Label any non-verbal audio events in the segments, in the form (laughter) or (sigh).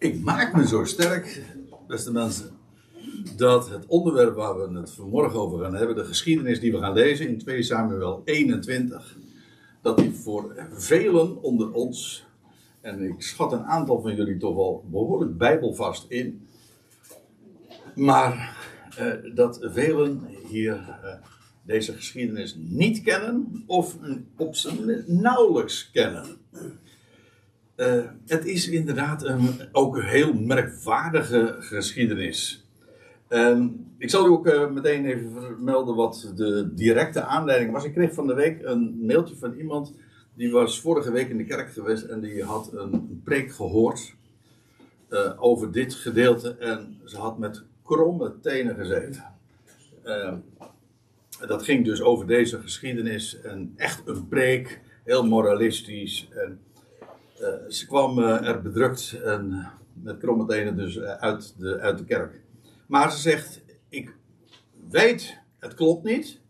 Ik maak me zo sterk, beste mensen, dat het onderwerp waar we het vanmorgen over gaan hebben, de geschiedenis die we gaan lezen in 2 Samuel 21, dat die voor velen onder ons, en ik schat een aantal van jullie toch wel behoorlijk bijbelvast in, maar eh, dat velen hier eh, deze geschiedenis niet kennen of op zijn nauwelijks kennen. Uh, het is inderdaad een ook een heel merkwaardige geschiedenis. Uh, ik zal u ook uh, meteen even vermelden wat de directe aanleiding was. Ik kreeg van de week een mailtje van iemand die was vorige week in de kerk geweest en die had een preek gehoord uh, over dit gedeelte en ze had met kromme tenen gezeten. Ehm, dat ging dus over deze geschiedenis en echt een preek, heel moralistisch en ze kwam uh, er bedrukt en met kromme tenen dus uh, uit, de, uit de kerk. Maar ze zegt, ik weet, het klopt niet,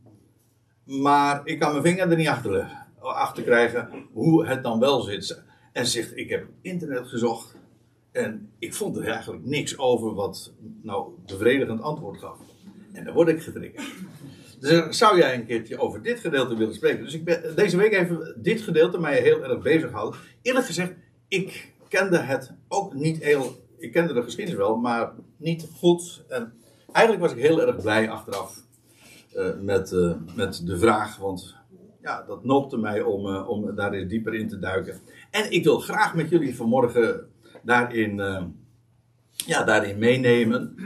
maar ik kan mijn vinger er niet achter, achter krijgen hoe het dan wel zit. En ze zegt, ik heb internet gezocht en ik vond er eigenlijk niks over wat nou bevredigend antwoord gaf. En dan word ik getriggerd. Dus zou jij een keertje over dit gedeelte willen spreken? Dus ik ben deze week even dit gedeelte mij heel erg bezig houden. Eerlijk gezegd, ik kende het ook niet heel. Ik kende de geschiedenis wel, maar niet goed. En eigenlijk was ik heel erg blij achteraf uh, met, uh, met de vraag. Want ja, dat noopte mij om, uh, om daar eens dieper in te duiken. En ik wil graag met jullie vanmorgen daarin, ja, daarin meenemen.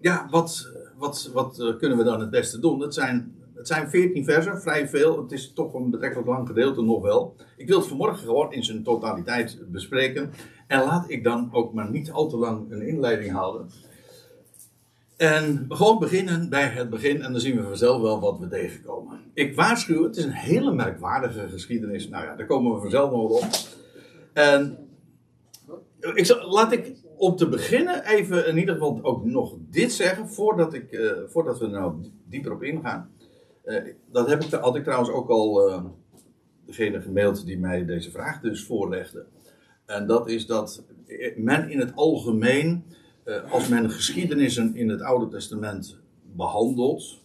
Ja, wat wat, wat uh, kunnen we dan het beste doen? Het zijn, het zijn 14 versen, vrij veel. Het is toch een betrekkelijk lang gedeelte nog wel. Ik wil het vanmorgen gewoon in zijn totaliteit bespreken. En laat ik dan ook maar niet al te lang een inleiding houden. En gewoon beginnen bij het begin en dan zien we vanzelf wel wat we tegenkomen. Ik waarschuw, het is een hele merkwaardige geschiedenis. Nou ja, daar komen we vanzelf nog op. En ik zal, laat ik om te beginnen even in ieder geval ook nog dit zeggen, voordat, ik, uh, voordat we er nou dieper op ingaan. Uh, dat heb ik, had ik trouwens ook al uh, degene gemaild die mij deze vraag dus voorlegde. En dat is dat men in het algemeen, als men geschiedenissen in het Oude Testament behandelt,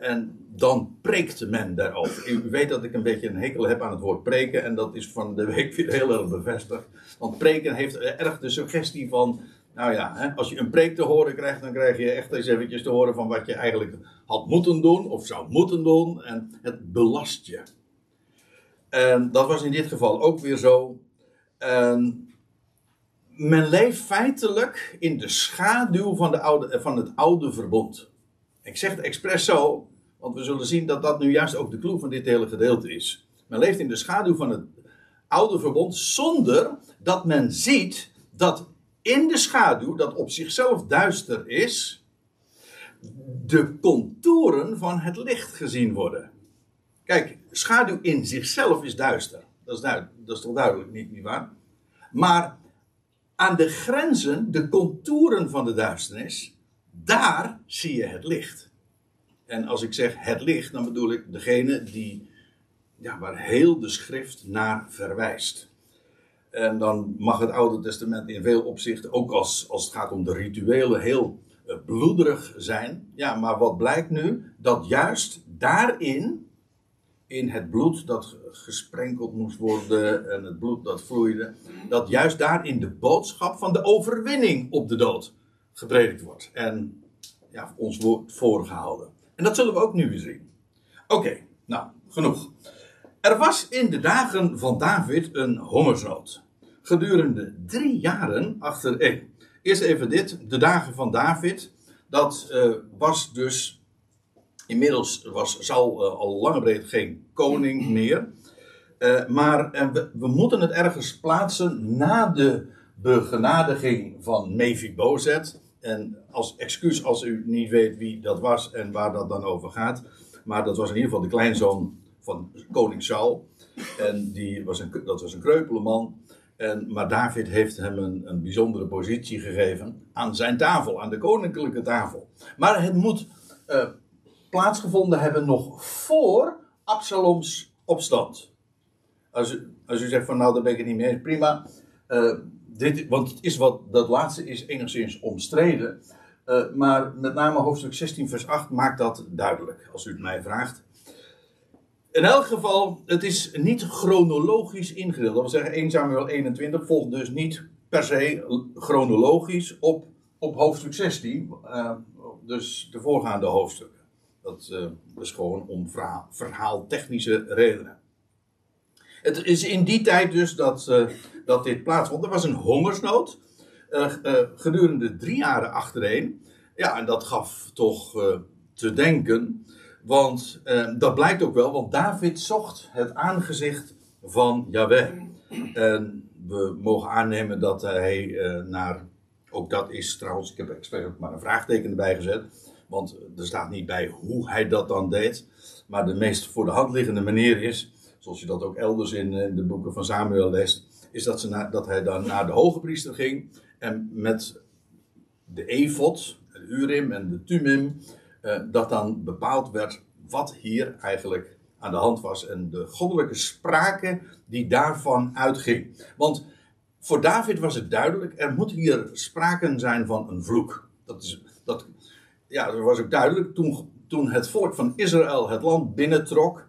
en dan preekt men daarover. U weet dat ik een beetje een hekel heb aan het woord preken. En dat is van de week weer heel erg bevestigd. Want preken heeft erg de suggestie van. Nou ja, hè, als je een preek te horen krijgt, dan krijg je echt eens eventjes te horen van wat je eigenlijk had moeten doen of zou moeten doen. En het belast je. En dat was in dit geval ook weer zo. En men leeft feitelijk in de schaduw van, de oude, van het oude verbond. Ik zeg het expres zo, want we zullen zien dat dat nu juist ook de clue van dit hele gedeelte is. Men leeft in de schaduw van het oude verbond zonder dat men ziet dat in de schaduw, dat op zichzelf duister is, de contouren van het licht gezien worden. Kijk, schaduw in zichzelf is duister. Dat is, dat is toch duidelijk, niet, niet waar? Maar aan de grenzen, de contouren van de duisternis, daar zie je het licht. En als ik zeg het licht, dan bedoel ik degene die, ja, waar heel de schrift naar verwijst. En dan mag het Oude Testament in veel opzichten, ook als, als het gaat om de rituelen, heel uh, bloederig zijn. Ja, maar wat blijkt nu? Dat juist daarin, in het bloed dat gesprenkeld moest worden en het bloed dat vloeide, dat juist daarin de boodschap van de overwinning op de dood gepredikt wordt. En ja, ons wordt voorgehouden. En dat zullen we ook nu weer zien. Oké, nou, genoeg. Er was in de dagen van David een hongersnood. Gedurende drie jaren achter. Eh, eerst even dit: de dagen van David. Dat uh, was dus. Inmiddels was Saul uh, al lange breed geen koning meer. Maar we, we, moeten het ergens plaatsen na de begenadiging van Mephibozet. En als excuus als u niet weet wie dat was en waar dat dan over gaat. Maar dat was in ieder geval de kleinzoon van koning Saul. En die was een, dat was een kreupele man. En, maar David heeft hem een, een bijzondere positie gegeven aan zijn tafel, aan de koninklijke tafel. Maar het moet uh, plaatsgevonden hebben nog voor Absaloms opstand. Als u, als u zegt van nou daar ben ik het niet mee eens, prima. Uh, dit, want het is wat, dat laatste is enigszins omstreden. Uh, maar met name hoofdstuk 16, vers 8 maakt dat duidelijk, als u het mij vraagt. In elk geval, het is niet chronologisch ingedeeld. Dat wil zeggen, 1 Samuel 21 volgt dus niet per se chronologisch op, op hoofdstuk 16. Uh, dus de voorgaande hoofdstukken. Dat, uh, is gewoon om verhaal, verhaaltechnische redenen. Het is in die tijd dus dat, dat dit plaatsvond. Er was een hongersnood. gedurende drie jaren achtereen. Ja, en dat gaf toch te denken. Want dat blijkt ook wel, want David zocht het aangezicht van Yahweh. En we mogen aannemen dat hij naar. Ook dat is trouwens, ik heb expres maar een vraagteken erbij gezet. Want er staat niet bij hoe hij dat dan deed. Maar de meest voor de hand liggende manier is, zoals je dat ook elders in de boeken van Samuel leest, is dat, ze dat hij dan naar de hoge priester ging en met de efot, de urim en de tumim, uh, dat dan bepaald werd wat hier eigenlijk aan de hand was en de goddelijke sprake die daarvan uitging. Want voor David was het duidelijk, er moet hier sprake zijn van een vloek. Dat, is, dat, ja, dat was ook duidelijk toen, toen het volk van Israël het land binnentrok.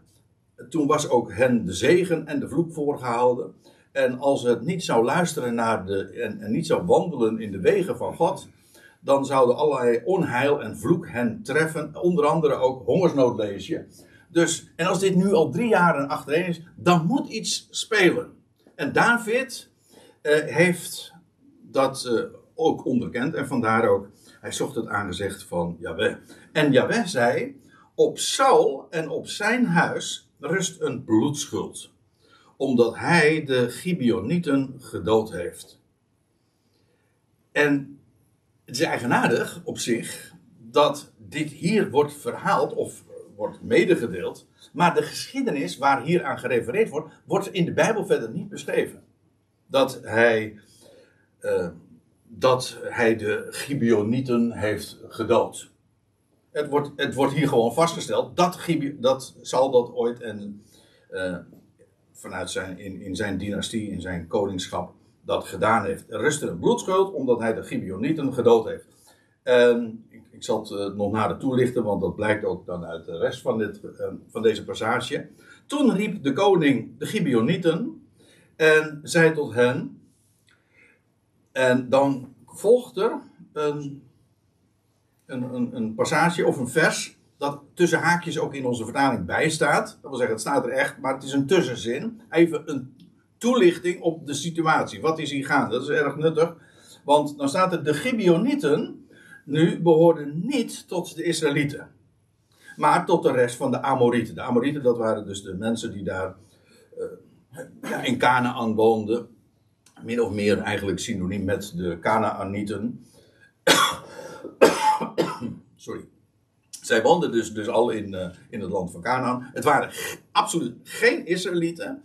Toen was ook hen de zegen en de vloek voorgehouden. En als het niet zou luisteren naar de, en, niet zou wandelen in de wegen van God, dan zouden allerlei onheil en vloek hen treffen. Onder andere ook hongersnood lees je. Dus, en als dit nu al drie jaren achtereen is, dan moet iets spelen. En David uh, heeft dat uh, ook onderkend en vandaar ook, hij zocht het aangezicht van Yahweh. En Yahweh zei, op Saul en op zijn huis rust een bloedschuld, omdat hij de Gibeonieten gedood heeft. En het is eigenaardig op zich dat dit hier wordt verhaald, of wordt medegedeeld. Maar de geschiedenis waar hier aan gerefereerd wordt, wordt in de Bijbel verder niet beschreven. Dat hij, uh, dat hij de Gibeonieten heeft gedood. Het wordt, het wordt hier gewoon vastgesteld dat, dat zal dat ooit en, uh, vanuit zijn, in, in zijn dynastie, in zijn koningschap, dat gedaan heeft. Er rust een bloedschuld omdat hij de Gibeonieten gedood heeft. En ik zal het uh, nog nader toelichten, want dat blijkt ook dan uit de rest van, dit, uh, van deze passage. Toen riep de koning de Gibeonieten en zei tot hen. En dan volgt er een, een, een passage of een vers dat tussen haakjes ook in onze vertaling bijstaat. Dat wil zeggen, het staat er echt, maar het is een tussenzin. Even een toelichting op de situatie. Wat is hier gaande? Dat is erg nuttig. Want dan staat er de Gibeonieten nu behoorden niet tot de Israëlieten, maar tot de rest van de Amorieten. De Amorieten, dat waren dus de mensen die daar uh, in Canaan woonden. Min of meer eigenlijk synoniem met de Canaanieten. Sorry. Zij woonden dus, dus al in, uh, in het land van Canaan. Het waren absoluut geen Israëlieten.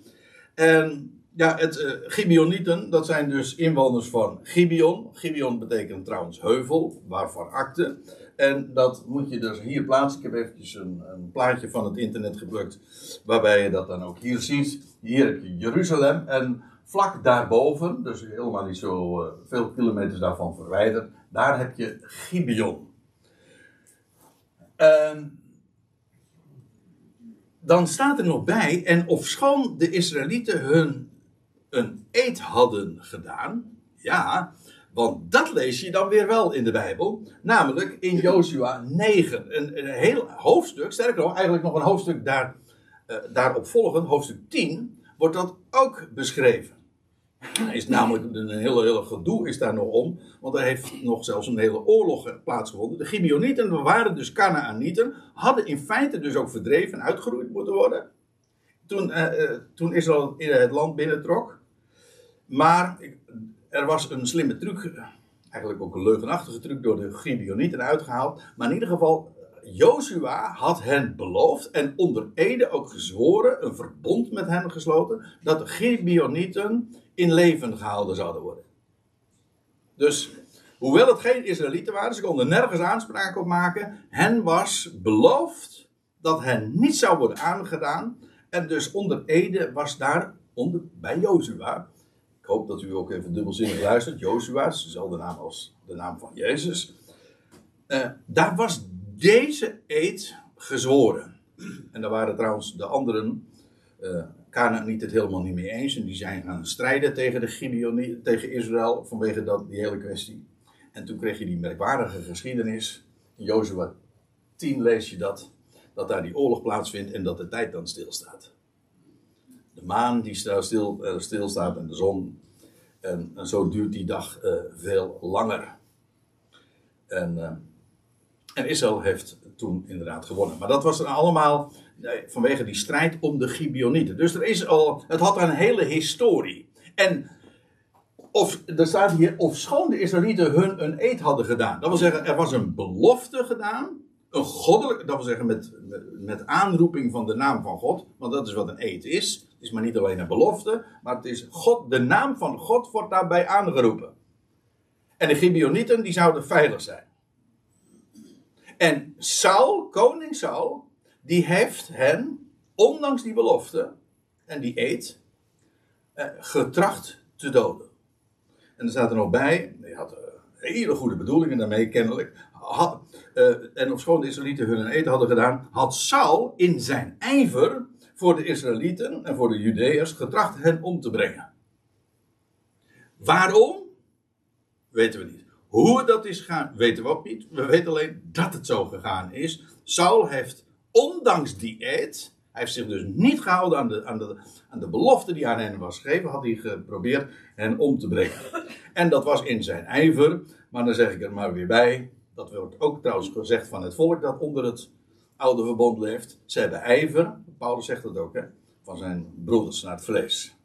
En ja, het uh, Gibeonieten, dat zijn dus inwoners van Gibeon. Gibeon betekent trouwens heuvel, waarvan akte. En dat moet je dus hier plaatsen. Ik heb eventjes een, een, plaatje van het internet geplukt, waarbij je dat dan ook hier ziet. Hier heb je Jeruzalem en vlak daarboven, dus helemaal niet zo uh, veel kilometers daarvan verwijderd, daar heb je Gibeon. En dan staat er nog bij, en ofschoon de Israëlieten hun een eed hadden gedaan. Ja, want dat lees je dan weer wel in de Bijbel. Namelijk in (laughs) Joshua 9. Een, een heel hoofdstuk, sterker nog, eigenlijk nog een hoofdstuk daar, uh, daarop volgend, hoofdstuk 10, wordt dat ook beschreven. Is namelijk een hele, hele gedoe is daar nog om. Want er heeft nog zelfs een hele oorlog plaatsgevonden. De Gibeonieten waren dus Canaanieten. Hadden in feite dus ook verdreven en uitgeroeid moeten worden. Toen, uh, uh, toen Israël in het land binnentrok. Maar er was een slimme truc, eigenlijk ook een leugenachtige truc, door de Gibeonieten uitgehaald. Maar in ieder geval, Joshua had hen beloofd en onder Ede ook gezworen, een verbond met hen gesloten, dat de Gibeonieten in leven gehouden zouden worden. Dus, hoewel het geen Israëlieten waren, ze konden nergens aanspraak op maken, hen was beloofd dat hen niet zou worden aangedaan. En dus onder Ede was daar, onder, bij Jozua, hoop dat u ook even dubbelzinnig luistert. Joshua, is dezelfde naam als de naam van Jezus. Uh, daar was deze eed gezworen. En daar waren trouwens de anderen, uh, niet het helemaal niet mee eens. En die zijn gaan strijden tegen, de Gibeoni, tegen Israël vanwege dat, die hele kwestie. En toen kreeg je die merkwaardige geschiedenis. In Jozua 10 lees je dat. Dat daar die oorlog plaatsvindt en dat de tijd dan stilstaat. De maan die stil, uh, stilstaat en de zon. En, zo duurt die dag uh, veel langer. En, uh, en Israël heeft toen inderdaad gewonnen. Maar dat was dan allemaal vanwege die strijd om de Gibeonieten. Dus er is al, het had een hele historie. En of, er staat hier, of schoon de Israëlieten hun een eed hadden gedaan. Dat wil zeggen, er was een belofte gedaan. Een goddelijk, dat wil zeggen met, met, met, aanroeping van de naam van God. Want dat is wat een eed is. Het is maar niet alleen een belofte, maar het is God, de naam van God wordt daarbij aangeroepen. En de Gibeonieten, die zouden veilig zijn. En Saul, koning Saul, die heeft hen, ondanks die belofte en die eed, eh, getracht te doden. En er staat er nog bij, hij had uh, hele goede bedoelingen daarmee kennelijk. Had, uh, en ofschoon de Israëlieten hun eten hadden gedaan, had Saul in zijn ijver voor de Israëlieten en voor de Judeërs getracht hen om te brengen. Waarom? Weten we niet. Hoe dat is gegaan, weten we ook niet. We weten alleen dat het zo gegaan is. Saul heeft, ondanks die eed, hij heeft zich dus niet gehouden aan de, aan, de, aan de belofte die aan hen was gegeven, had hij geprobeerd hen om te brengen. (laughs) En dat was in zijn ijver, maar dan zeg ik er maar weer bij, dat wordt ook trouwens gezegd van het volk dat onder het oude verbond leeft. Ze hebben ijver, Paulus zegt dat ook, hè, van zijn broeders naar het vlees.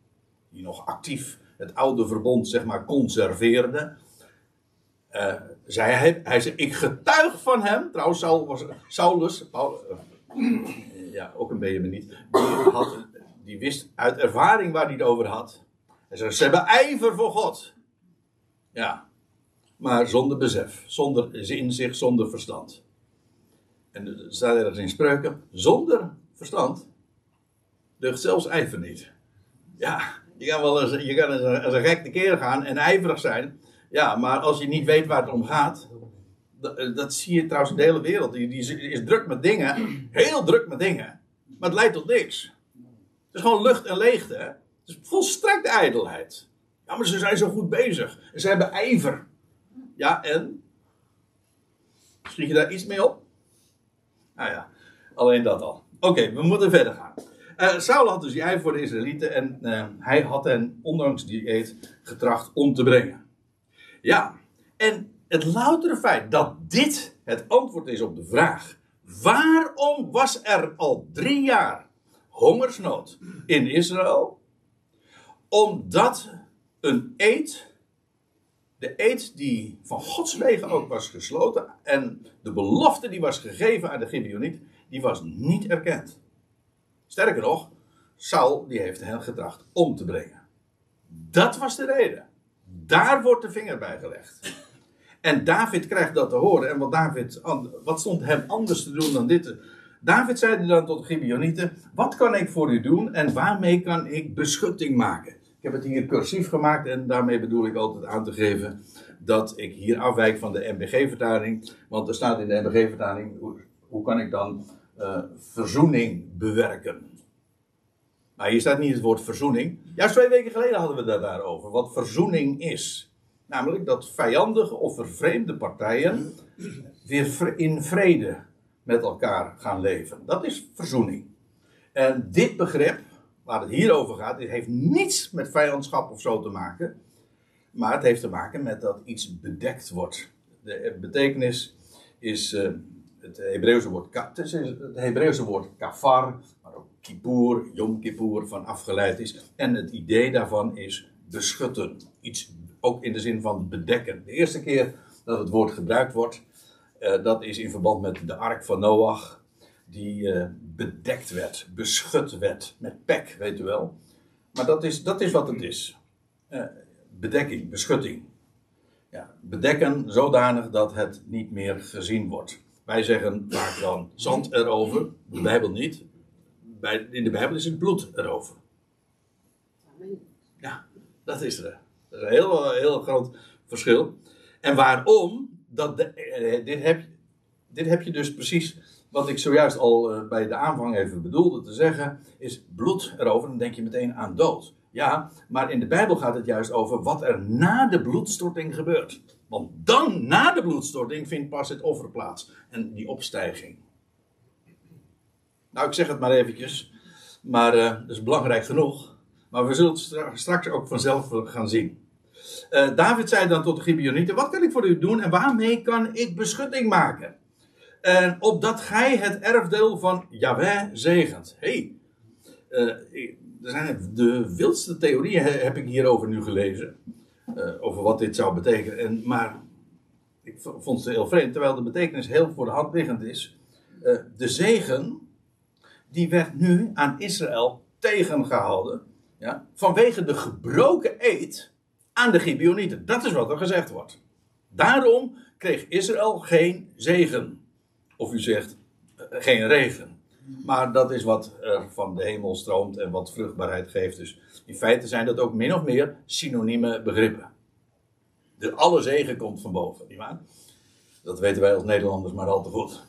Die nog actief het oude verbond, zeg maar, conserveerde. Uh, zei hij, hij zei, ik getuig van hem. Trouwens, Saul was, Saulus, Paulus, uh, ja, ook een beetje niet. Die, had, die wist uit ervaring waar hij het over had. Hij zei, ze hebben ijver voor God. Ja, maar zonder besef, zonder inzicht, zonder verstand. En er staat ergens in spreuken, zonder verstand deugt zelfs ijver niet. Ja, je kan wel eens, je kan eens een, als een gek gaan en ijverig zijn. Ja, maar als je niet weet waar het om gaat, dat, dat zie je trouwens de hele wereld. Die, die is druk met dingen, heel druk met dingen, maar het leidt tot niks. Het is gewoon lucht en leegte. Het is volstrekt ijdelheid. Ja, maar ze zijn zo goed bezig. Ze hebben ijver. Ja, en? Schiet je daar iets mee op? Nou ja, alleen dat al. Oké, we moeten verder gaan. Uh, Saul had dus die ijver voor de Israëlieten en uh, hij had hen, ondanks die eet, getracht om te brengen. Ja, en het loutere feit dat dit het antwoord is op de vraag: waarom was er al drie jaar hongersnood in Israël? Omdat een eed de eed die van Gods wegen ook was gesloten en de belofte die was gegeven aan de Gibeoniet, die was niet erkend. Sterker nog, Saul die heeft hen getracht om te brengen. Dat was de reden. Daar wordt de vinger bij gelegd. En David krijgt dat te horen. En wat, David, wat stond hem anders te doen dan dit? David zei dan tot de Gibeonieten: Wat kan ik voor u doen en waarmee kan ik beschutting maken? Ik heb het hier cursief gemaakt en daarmee bedoel ik altijd aan te geven dat ik hier afwijk van de MBG-vertaling. Want er staat in de MBG-vertaling, hoe, kan ik dan uh, verzoening bewerken? Maar hier staat niet het woord verzoening. Juist twee weken geleden hadden we het daarover, wat verzoening is. Namelijk dat vijandige of vervreemde partijen weer in vrede met elkaar gaan leven. Dat is verzoening. En dit begrip, waar het hier over gaat, heeft niets met vijandschap of zo te maken. Maar het heeft te maken met dat iets bedekt wordt. De betekenis is uh, het Hebreeuwse woord, het Hebreeuwse woord kafar, maar ook yom kippur van afgeleid is. En het idee daarvan is beschutten. Iets ook in de zin van bedekken. De eerste keer dat het woord gebruikt wordt, uh, dat is in verband met de ark van Noach die uh, bedekt werd, beschut werd met pek, weet u wel. Maar dat is, dat is wat het is. Uh, bedekking, beschutting. Ja, bedekken zodanig dat het niet meer gezien wordt. Wij zeggen vaak dan zand erover, de Bijbel niet. Bij, in de Bijbel is het bloed erover. Ja, Dat is er. Een heel, heel groot verschil. En waarom? Dat de, eh, dit, heb, dit heb je dus precies wat ik zojuist al eh, bij de aanvang even bedoelde te zeggen, is bloed erover, dan denk je meteen aan dood. Ja, maar in de Bijbel gaat het juist over wat er na de bloedstorting gebeurt. Want dan, na de bloedstorting, vindt pas het offer plaats. En die opstijging. Nou, ik zeg het maar eventjes. Maar uh, dat is belangrijk genoeg. Maar we zullen het straks ook vanzelf gaan zien. Uh, David zei dan tot de Gibeonieten: Wat kan ik voor u doen en waarmee kan ik beschutting maken? En opdat gij het erfdeel van Yahweh zegent. hey, uh, er zijn de wildste theorieën heb ik hierover nu gelezen. Uh, over wat dit zou betekenen. En, maar ik vond het heel vreemd, terwijl de betekenis heel voor de hand liggend is. De zegen, die werd nu aan Israël tegengehouden. Ja, vanwege de gebroken eed aan de Gibeonieten. Dat is wat er gezegd wordt. Daarom kreeg Israël geen zegen. Of u zegt uh, geen regen. Maar dat is wat er van de hemel stroomt en wat vruchtbaarheid geeft. Dus in feite zijn dat ook min of meer synonieme begrippen. De alle zegen komt van boven, nietwaar? Dat weten wij als Nederlanders maar al te goed.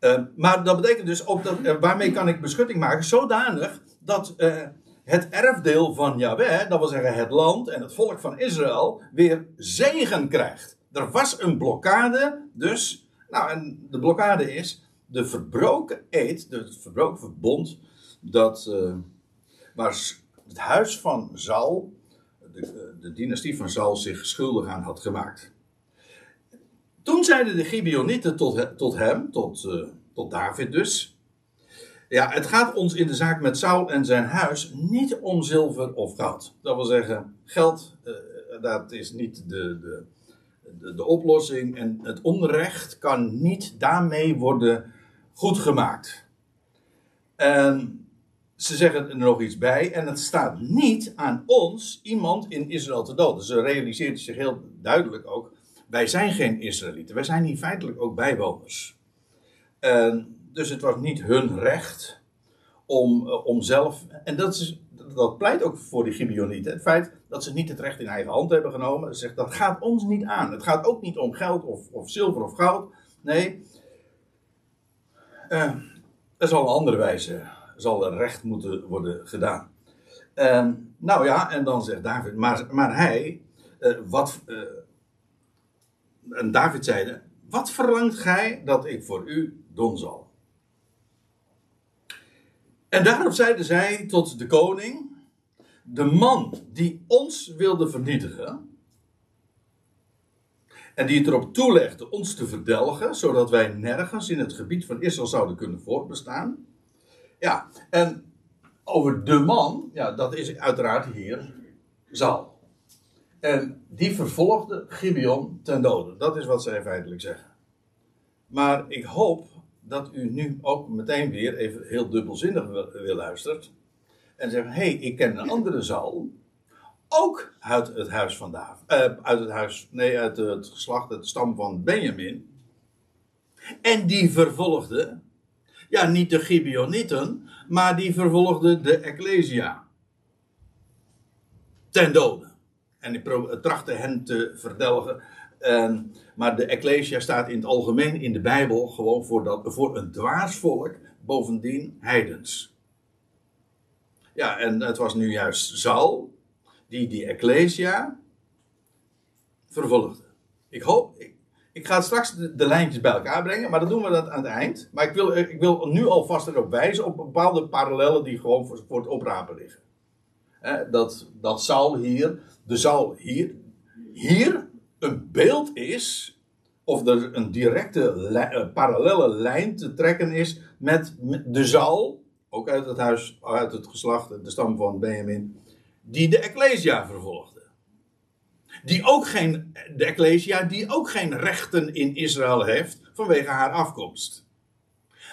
Uh, maar dat betekent dus ook dat, uh, waarmee kan ik beschutting maken? Zodanig dat het erfdeel van Yahweh, dat wil zeggen het land en het volk van Israël, weer zegen krijgt. Er was een blokkade, dus. Nou, en de blokkade is de verbroken eed, het verbroken verbond, dat, uh, waar het huis van Saul, de, de, dynastie van Saul, zich schuldig aan had gemaakt. Toen zeiden de Gibeonieten tot, tot hem, tot, uh, tot David dus. Ja, het gaat ons in de zaak met Saul en zijn huis niet om zilver of goud. Dat wil zeggen, geld, uh, dat is niet de, de, de, oplossing. En het onrecht kan niet daarmee worden goed gemaakt. En ze zeggen er nog iets bij, en het staat niet aan ons iemand in Israël te doden. Ze realiseert zich heel duidelijk ook: wij zijn geen Israëlieten, wij zijn hier feitelijk ook bijwoners. En dus het was niet hun recht om, eh, om zelf, en dat, is, dat pleit ook voor de Gibeonieten, het feit dat ze niet het recht in eigen hand hebben genomen. Ze zegt dat gaat ons niet aan. Het gaat ook niet om geld of, of zilver of goud. Nee, uh, er zal een andere wijze, zal er recht moeten worden gedaan. Uh, nou ja, en dan zegt David, maar, maar hij, wat, en David zeide, wat verlangt gij dat ik voor u doen zal? En daarop zeiden zij tot de koning, de man die ons wilde vernietigen, en die het erop toelegde ons te verdelgen, zodat wij nergens in het gebied van Israël zouden kunnen voortbestaan. Ja, en over de man, ja, dat is uiteraard hier Zal. En die vervolgde Gibeon ten dode. Dat is wat zij feitelijk zeggen. Maar ik hoop dat u nu ook meteen weer even heel dubbelzinnig wil, luistert. En zegt, hé, hey, ik ken een andere Zal ook uit het huis van David. Uh, uit het huis, nee, uit het geslacht, het stam van Benjamin. En die vervolgde, ja, niet de Gibeonieten, maar die vervolgde de Ecclesia. Ten dode. En die trachtte hen te verdelgen. Uh, maar de Ecclesia staat in het algemeen in de Bijbel gewoon voor, dat, voor een dwaas volk, bovendien heidens. Ja, en het was nu juist Saul, die die Ecclesia vervolgde. Ik hoop, ik, ik ga straks de, lijntjes bij elkaar brengen, maar dat doen we dat aan het eind. Maar ik wil, ik wil nu alvast erop wijzen op bepaalde parallellen die gewoon voor, voor het oprapen liggen. dat, dat Saul hier, de Saul hier, hier een beeld is, of er een directe li, parallelle lijn te trekken is met, de Saul, ook uit het huis, uit het geslacht, de stam van Benjamin, die de Ecclesia vervolgde. Die ook geen, de Ecclesia die ook geen rechten in Israël heeft vanwege haar afkomst.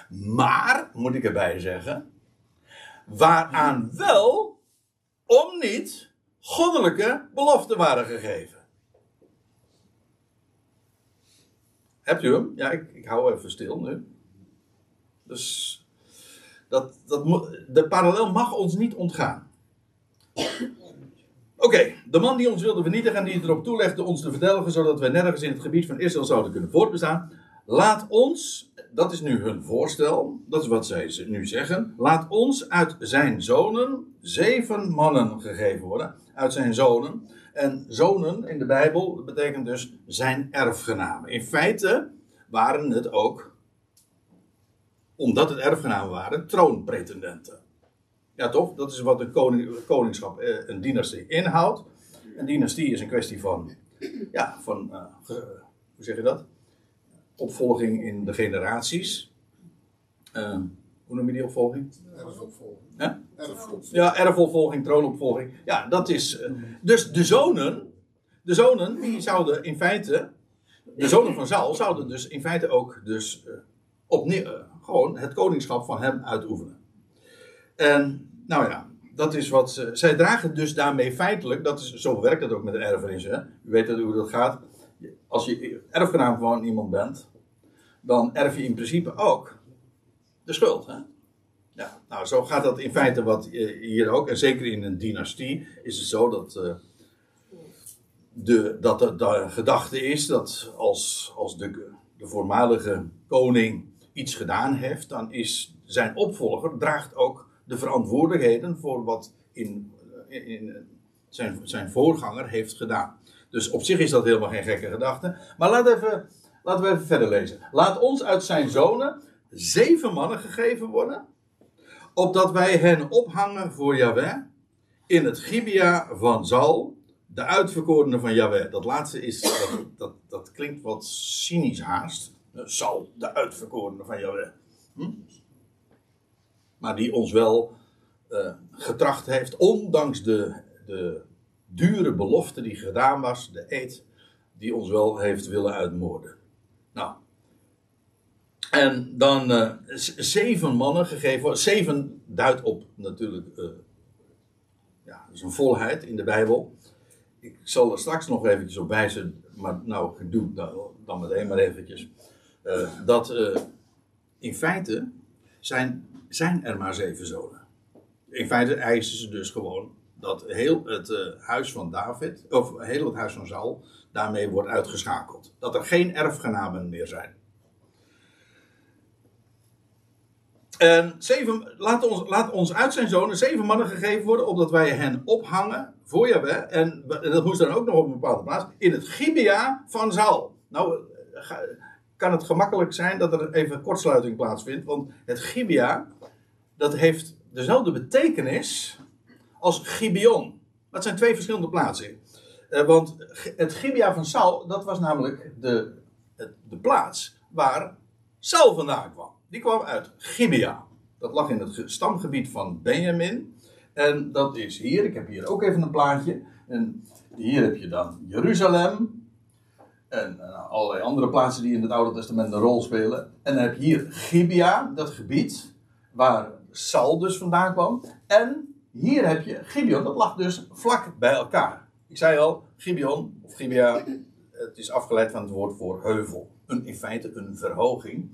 Maar, moet ik erbij zeggen, waaraan wel, om niet, goddelijke beloften waren gegeven. Hebt u hem? Ja, ik, ik hou even stil nu. Dus dat, dat, de parallel mag ons niet ontgaan. Oké, de man die ons wilde vernietigen en die het erop toelegde ons te verdelgen, zodat wij nergens in het gebied van Israël zouden kunnen voortbestaan. Laat ons, dat is nu hun voorstel, dat is wat zij nu zeggen. Laat ons uit zijn zonen zeven mannen gegeven worden. Uit zijn zonen. En zonen in de Bijbel betekent dus zijn erfgenamen. In feite waren het ook, omdat het erfgenamen waren, troonpretendenten. Ja, toch? Dat is wat een koning, koningschap, eh, een dynastie inhoudt. Een dynastie is een kwestie van, ja, van, uh, hoe zeg je dat? Opvolging in de generaties. Uh, hoe noem je die opvolging? Erfopvolging. Erfopvolging. Ja, erfopvolging, troonopvolging. Ja, dat is. Uh, dus de zonen, de zonen, die zouden in feite, de zonen van Saul zouden dus in feite ook dus uh, opnieuw, gewoon het koningschap van hem uitoefenen. En nou ja, dat is wat ze. Zij dragen dus daarmee feitelijk, dat is, zo werkt het ook met de erfenis. Hè? U weet hoe dat gaat. Als je erfgenaam van iemand bent, dan erf je in principe ook de schuld. Hè? Ja, nou, zo gaat dat in feite wat hier ook. En zeker in een dynastie is het zo dat. Uh, de, dat de, de, gedachte is dat als, als de, de voormalige koning iets gedaan heeft, dan is zijn opvolger draagt ook de verantwoordelijkheden voor wat in, in, in zijn, zijn voorganger heeft gedaan. Dus op zich is dat helemaal geen gekke gedachte. Maar laat even, laten we even verder lezen. Laat ons uit zijn zonen zeven mannen gegeven worden, opdat wij hen ophangen voor Yahweh in het Gibea van Zal, de uitverkorene van Yahweh. Dat laatste is, dat, dat, dat klinkt wat cynisch haast. Zal, de uitverkorene van Yahweh. Hm? maar die ons wel uh, getracht heeft, ondanks de, de dure belofte die gedaan was, de eed, die ons wel heeft willen uitmoorden. Nou, en dan uh, zeven mannen gegeven, zeven duidt op natuurlijk, uh, ja, is een volheid in de Bijbel. Ik zal er straks nog eventjes op wijzen, maar nou, doe dan, dan meteen maar eventjes. dat in feite zijn zijn er maar zeven zonen. In feite eisen ze dus gewoon dat heel het huis van David, of heel het huis van Saul, daarmee wordt uitgeschakeld. Dat er geen erfgenamen meer zijn. En zeven, laat, ons, laat ons uit zijn zonen zeven mannen gegeven worden, opdat wij hen ophangen voor Jahweh. En, en dat moest dan ook nog op een bepaalde plaats, in het Gibea van Saul. Nou, kan het gemakkelijk zijn dat er even kortsluiting plaatsvindt, want het Gibea, dat heeft dezelfde betekenis als Gibeon. Dat zijn twee verschillende plaatsen. Uh, want het Gibea van Saul, dat was namelijk de, de plaats waar Saul vandaan kwam. Die kwam uit Gibea. Dat lag in het stamgebied van Benjamin. En dat is hier, ik heb hier ook even een plaatje. En hier heb je dan Jeruzalem. En uh, allerlei andere plaatsen die in het Oude Testament een rol spelen. En dan heb je hier Gibea, dat gebied waar Sal dus vandaan kwam. En hier heb je Gibeon, dat lag dus vlak bij elkaar. Ik zei al, Gibeon, of Gibea, het is afgeleid van het woord voor heuvel. Een, in feite een verhoging.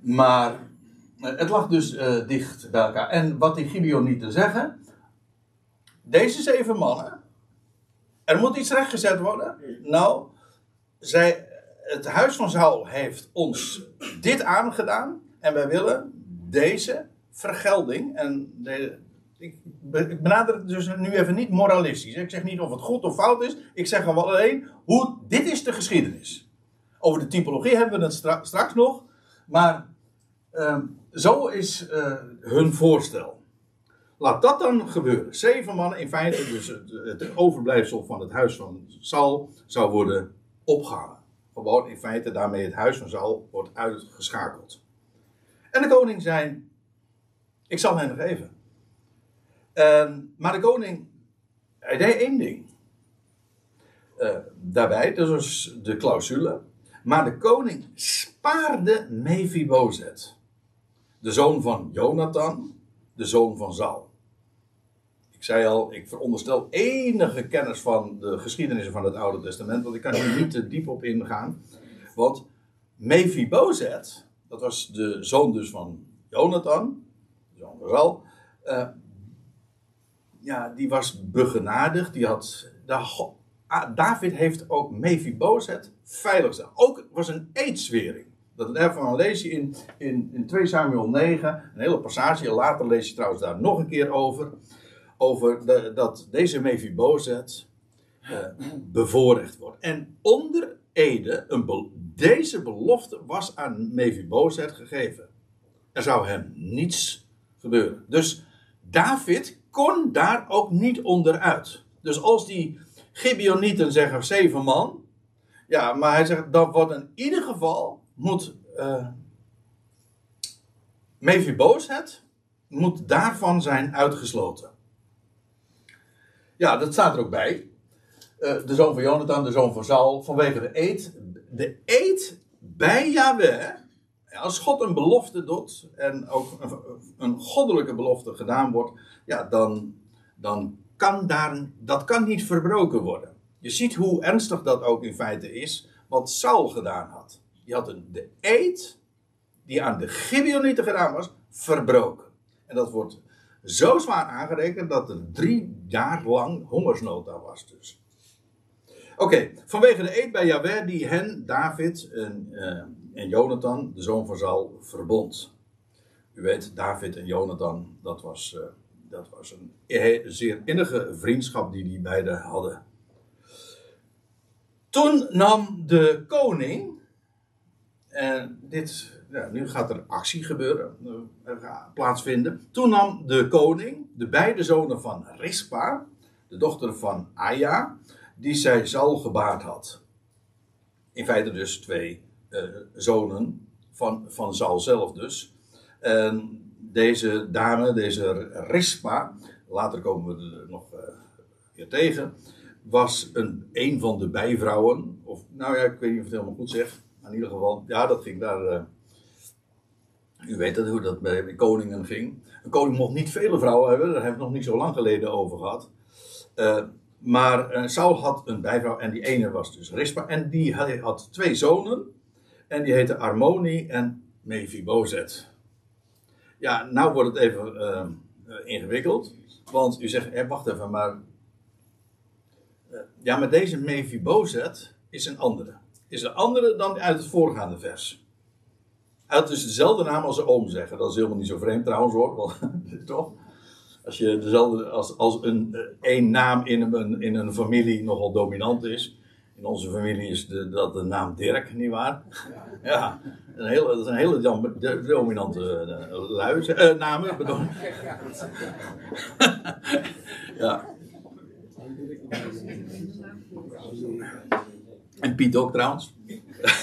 Maar eh, het lag dus uh, dicht bij elkaar. En wat die Gibeon niet te zeggen, deze zeven mannen, er moet iets rechtgezet worden. Nou, zij, het huis van Saul heeft ons dit aangedaan en wij willen deze vergelding, en ik, ik benader het dus nu even niet moralistisch. Ik zeg niet of het goed of fout is. Ik zeg alleen, hoe, dit is de geschiedenis. Over de typologie hebben we het stra straks nog. Maar uh, zo is uh, hun voorstel. Laat dat dan gebeuren. Zeven mannen, in feite dus het, overblijfsel van het huis van Saul, zou worden opgehangen. Gewoon in feite daarmee het huis van Saul wordt uitgeschakeld. En de koning zei: Ik zal hen geven. Uh, maar de koning, hij deed één ding. Uh, daarbij, was de clausule. Maar de koning spaarde Mephibozet. De zoon van Jonathan, de zoon van Saul. Ik zei al, ik veronderstel enige kennis van de geschiedenissen van het Oude Testament, want ik kan hier niet te diep op ingaan. Want Mephibozet, dat was de zoon dus van Jonathan, zoon van Saul. Uh, ja, die was begenadigd. Die had, ah, David heeft ook Mephibozet veilig. Ook was een eedswering. Dat, daarvan lees je in, in, in 2 Samuel 9, een hele passage. Later lees je trouwens daar nog een keer over. Over dat deze Mephibozet uh, bevoorrecht wordt. En onder Ede, een deze belofte was aan Mephibozet gegeven. Er zou hem niets gebeuren. Dus David kon daar ook niet onderuit. Dus als die Gibeonieten zeggen zeven man. Ja, maar hij zegt dat wordt in ieder geval moet uh, Mephibozet moet daarvan zijn uitgesloten. Ja, dat staat er ook bij. Uh, de zoon van Jonathan, de zoon van Saul, vanwege de eed. De eed bij Yahweh, als God een belofte doet en ook een, een goddelijke belofte gedaan wordt, ja, dan, dan kan daar, dat kan niet verbroken worden. Je ziet hoe ernstig dat ook in feite is, wat Saul gedaan had. Die had een, de eed die aan de Gibeonieten gedaan was, verbroken. En dat wordt zo zwaar aangerekend dat er drie jaar lang hongersnood daar was dus. Oké, vanwege de eed bij Jahweh die hen, David en, uh, en Jonathan, de zoon van Saul, verbond. U weet, David en Jonathan, dat was, uh, dat was een zeer innige vriendschap die die beiden hadden. Toen nam de koning, en dit, ja, nu gaat er actie gebeuren, uh, plaatsvinden. Toen nam de koning de beide zonen van Rispa, de dochter van Aya, die zij zal gebaard had. In feite dus twee uh, zonen van, van Zal zelf dus. En deze dame, deze Rispa, later komen we er nog uh, weer tegen, was een, een van de bijvrouwen, of nou ja, ik weet niet of het helemaal goed zeg, in ieder geval, ja, dat ging daar. Uh, u weet dat, hoe dat bij koningen ging. Een koning mocht niet vele vrouwen hebben, daar hebben we nog niet zo lang geleden over gehad. Uh, maar uh, Saul had een bijvrouw en die ene was dus Rispa. En die had twee zonen. En die heten Armoni en Mephibozet. Ja, nou wordt het even ingewikkeld. Want u zegt, eh, wacht even, maar... Ja, maar deze Mephibozet is een andere. Is een andere dan uit het voorgaande vers. Hij had dus dezelfde naam als zijn oom zeggen. Dat is helemaal niet zo vreemd trouwens hoor. (laughs) toch? Als, je dezelfde, als, als een, een naam in een, in een familie nogal dominant is. In onze familie is de, dat de naam Dirk, nietwaar? Ja, een hele, dat is een hele dominante uh, lui, uh, namen. Bedoel. ja. (laughs) En Piet ook trouwens.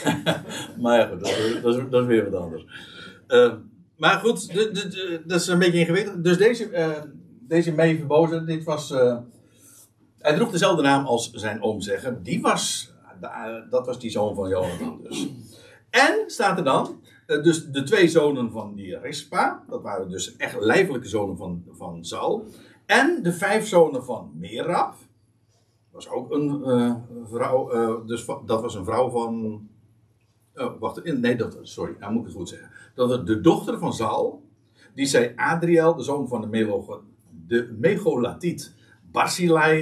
(laughs) maar ja, goed, dat, dat, is, dat weer wat anders. Uh, maar goed, dat is een beetje ingewikkeld. Dus deze, uh, deze Meverbozen, dit was. Uh, hij droeg dezelfde naam als zijn oom zeggen. Die was. dat was die zoon van Jonathan dus. En staat er dan. Dus de twee zonen van die Rispa. Dat waren dus echt lijfelijke zonen van, van Saul. En de vijf zonen van Merab. Was ook een vrouw. dus dat was een vrouw van. Oh, wacht, nee, dat, sorry, nou moet ik het goed zeggen dat het de dochter van Saul, die zij Adriel, de zoon van de, Melo, de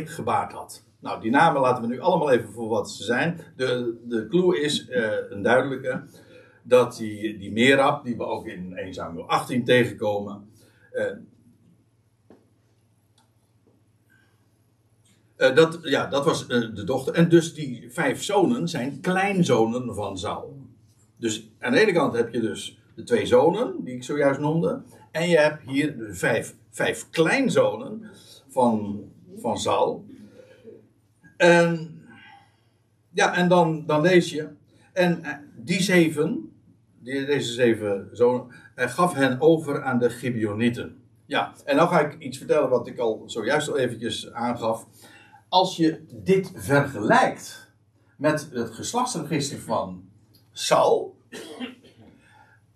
gebaard had. Nou, die namen laten we nu allemaal even voor wat ze zijn. De, de clue is uh, een duidelijke. Dat die, die Merab, die we ook in 1 Samuel 18 tegenkomen. Uh, dat, ja, dat was de dochter. En dus die vijf zonen zijn kleinzonen van Saul. Dus aan de ene kant heb je dus de twee zonen, die ik zojuist noemde. En je hebt hier de vijf, vijf kleinzonen van, van Saul. En, ja, en dan, dan lees je. En eh, die zeven, die, deze zeven zonen, gaf hen over aan de Gibeonieten. Ja, en dan ga ik iets vertellen wat ik al zojuist al eventjes aangaf. Als je dit vergelijkt met het geslachtsregister van Saul,